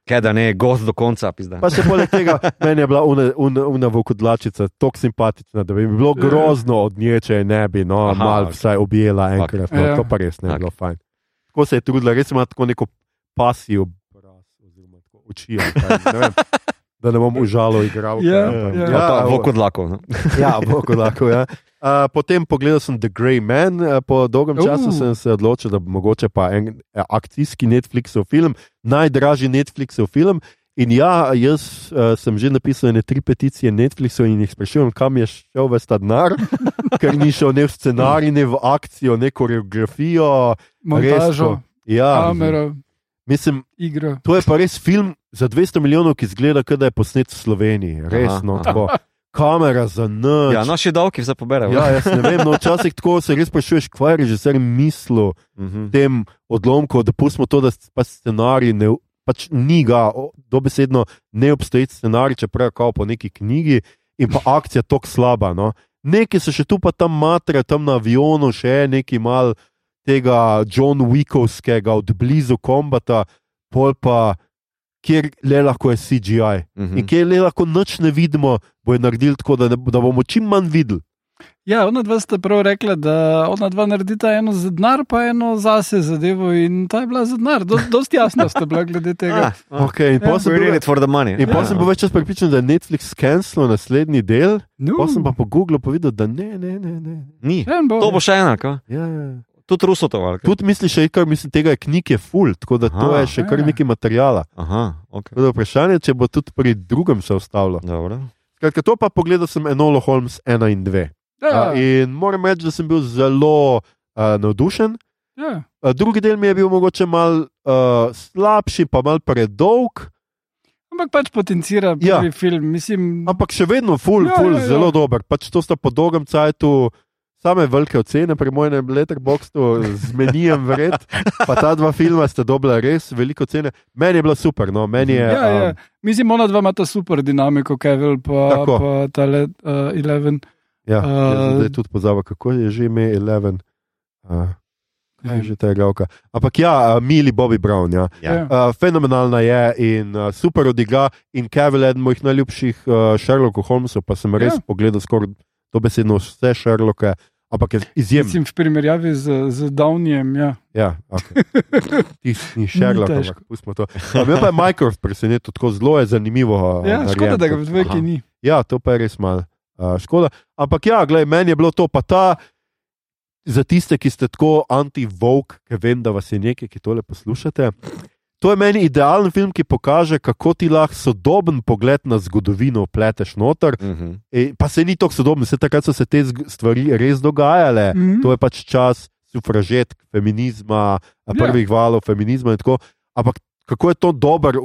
Kaj da ne, gost do konca, pizda. Pa še poleg tega, meni je bila una, una, una vokodlačica tako simpatična, da bi mi bilo Ja. grozno od nje, če je ne bi, no, Aha, mal ok. vsaj objela enkrat. Ok. No, Ja. to pa res ne bi Ok. bilo fajn. Tako se je trudila, res ima tako neko pasijo, oziroma tako oči, vem, da ne bom užalo igral. Ja, kaj, ja. Ja, ja, Vok od lakov. No. Ja, vokodlako, ja. Uh, potem pogledal sem The Grey Man, uh, po dolgem Uh. času sem se odločil, da mogoče pa en akcijski Netflixov film, najdražji Netflixov film. In ja, jaz uh, sem že napisal ene tri peticije Netflixu in jih sprašujem, kam je šel ves ta denar, ker ni šel ne v scenarij, ne v akcijo, ne koreografijo. Montažo, Ja, kamero, mislim, igro. to je pa res film za 200 milijonov, ki zgleda, da je posnet v Sloveniji. Resno, Aha. tako. Kamera za noč. Ja, naši davki vse poberajo. Ja, jaz ne vem, no, včasih tako se res sprašuješ, kaj je režiser mislil Mhm. v tem odlomku, da pustimo to, da pa scenarij ne, pač ni ga, dobesedno ne obstoji scenarij, čeprav je kao po neki knjigi in pa akcija tako slaba. No. Neki so še tu pa tam matre, tam na avionu, še je neki mal tega John Wickovskega od blizu kombata, pol pa kjer le lahko je CGI. Mhm. In kjer le lahko noč ne vidimo, bo je naredil tako, da, ne, da bomo čim manj videli. Ja, ona dva sta prav rekla, da ona dva naredita eno za denar, pa eno zase zadevo in ta je bila za denar. Do, dosti jasna sta bila glede tega. Ah, Okay, in Ja, pol sem We're bil- in pa Ja. sem bil več čas pripričan, da je Netflix cancelil naslednji del, No, pa sem pa po Googlu povedal, da ne, ne, ne. ne. Ni. en bo. To bo še ena, kaj? Ja, ja. Tudi Rusotov. Tudi misliš, še kar mislim, tega je knjig je full, tako da to Aha. je še kar Ja. nekaj materijala. Aha, ok. Tako da vprašanje, če bo tudi pri drugem se ustavilo. Dobro. Skratka, to pa pogledal sem Enola Holmes 1 in 2. Ja, Uh, in moram reči, da sem bil zelo uh, navdušen. ja. Uh, drugi del mi je bil mogoče mal uh, slabši, pa mal predolg, Ampak pač potencira Ja. prvi film. Mislim, ampak še vedno full, Ja, full, ja, ja. zelo dober. Pač to sta po dolgem cajtu. Same velike ocene pri mojem letterboxu, zmenijem vred, pa ta dva filma sta dobila res veliko cene. Meni je bilo super, no, meni je. ja, ja. um, Mislim, ona dva imata super dinamiko, Kevin pa, Tako. pa tale uh, Eleven. ja, Uh, zdaj tudi pozabil, kako je že ime Eleven. Uh, kaj je že ta igralka. Ampak ja, uh, mili Bobby Brown. Ja. Ja. Uh, fenomenalna je in uh, super odigra. In Kevin eden mojih najljubših uh, Sherlockov Holmesov, pa sem res Ja. pogledal skoraj dobesedno vse Sherlocke, ampak je izjemen. Mislim, v primerjavi z, z Downeyjem. Ja. Ja, okay. Tisti Sherlock, ampak pustimo to. Me pa je Minecraft presenetil, tako zelo je zanimivo. Uh, Ja, škoda, narejen. da ga v Aha. ni. Ja, to pa je res malo uh, škoda. Ampak ja, gledaj, meni je bilo to pa ta. Za tiste, ki ste tako anti-vok, ki vem, da vas je nekaj, ki tole poslušate. To je meni idealen film, ki pokaže, kako ti lahko sodoben pogled na zgodovino pleteš noter. Mhm. E, pa se ni tako sodoben, se takrat so se te stvari res dogajale. Mhm. To je pač čas sufražetk, feminizma, Ja. prvih valov feminizma in tako. Ampak kako je to dobro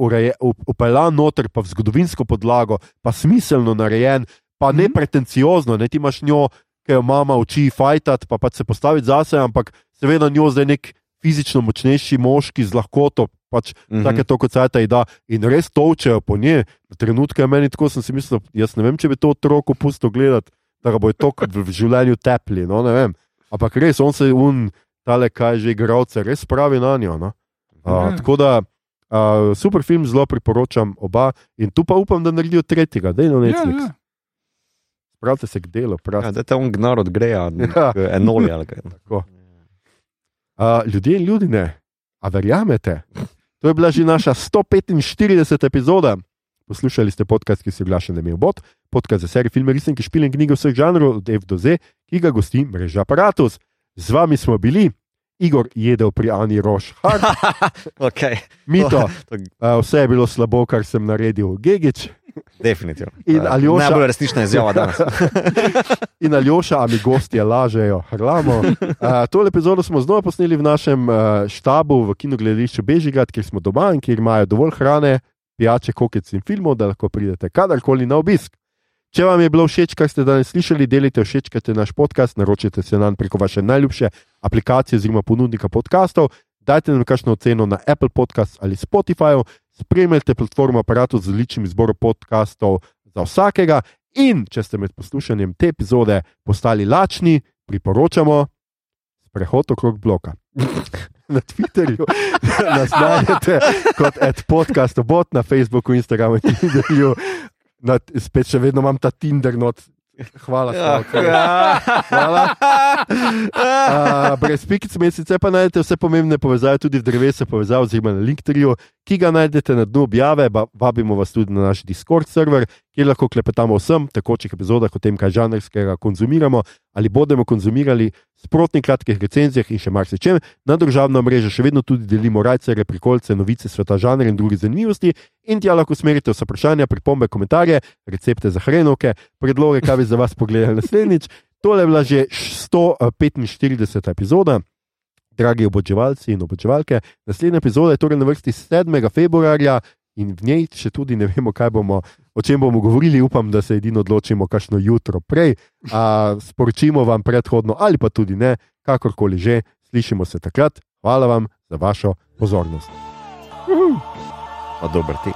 upeljan noter, pa v zgodovinsko podlago, pa smiselno narejen, pa ne Mhm. pretenciozno, ne ti imaš njo, ki jo mama uči fajtati, pa pač se postaviti zase, ampak seveda njo zdaj nek fizično močnejši moški z lahkoto. Pač Mhm. Tako je to, kot se ta da. In res točejo po njej. Trenutke meni tako, sem si mislil, jaz ne vem, če bi to otroku pustil gledati, da ga bo to v, življenju tepli. No, ne vem. Ampak res, on se un, tale, kaj že igralce, res pravi na njo. No? Uh, Ja. tako da uh, super film, zelo priporočam oba. In tu pa upam, da naredijo tretjega, da je na Ja, Netflix. ja. Spravite se k delu, Ja, prav. da te on gnar od greja, Ja. enoli ali kaj. Uh, ljudje in ljudi ne, a verjamete? To je bila že naša 145. epizoda. Poslušali ste podcast, ki se oglaša na Mejobot, podcast za serijo filme, resnice, špil in knjige vseh žanrov, od F do Z, ki ga gosti mreža Apparatus. Z vami smo bili, Igor jedel pri Ani Roš, okay. Mito, uh, vse je bilo slabo, kar sem naredil, Gigič. Definitivno. In Aljoša- Najbolj resnična izjava danes. In Aljoša, a mi gostje lažejo, hrlamo. Uh, tole epizodo smo znova posneli v našem uh, štabu v kinogledališču Bežigrad, kjer smo doma in kjer imajo dovolj hrane, pijače, kokec in filmov, da lahko pridete kadarkoli na obisk. Če vam je bilo všeč, kar ste danes slišali, delite všečkajte naš podcast, naročite se nam preko vaše najljubše aplikacije oziroma ponudnika podkastov, dajte nam kakšno oceno na Apple Podcast ali Spotify, spremljajte platformo aparatu z odličnim izborom podkastov za vsakega. In če ste med poslušanjem te epizode postali lačni, priporočamo sprehod okrog bloka. Na Twitterju nas najdete kot podcast, bot na Facebooku, Instagramu in Tinderju. Na, spet še vedno imam ta Tinder not. Hvala. Slavko. Hvala. Uh, brez pikic mesece pa najdete vse pomembne povezave tudi v drevesu povezav oziroma na Linktriju, ki ga najdete na dnu objave. Vabimo vas tudi na naš Discord server, kjer lahko klepetamo o vsem tekočih epizodah o tem, kaj žanrskega konzumiramo ali bomo konzumirali, sprotnih kratkih recenzijah in še marsičem. Na družabno mrežo še vedno tudi delimo rajcere, prikolce, novice sveta žanra in druge zanimivosti. In tja lahko usmerite vse vprašanja, pripombe, komentarje, recepte za hrenovke, predloge, kaj bi za vas pogledali naslednjič. Tole je bila že 145. epizoda. Dragi oboževalci in oboževalke, naslednja epizoda je torej na vrsti 7. februarja in v njej še tudi ne vemo, bomo, o čem bomo govorili. Upam, da se edino odločimo, kakšno jutro prej. A, sporočimo vam predhodno, ali pa tudi ne, kakorkoli že, slišimo se takrat. Hvala vam za vašo pozornost. Uhum. Pa dober tek.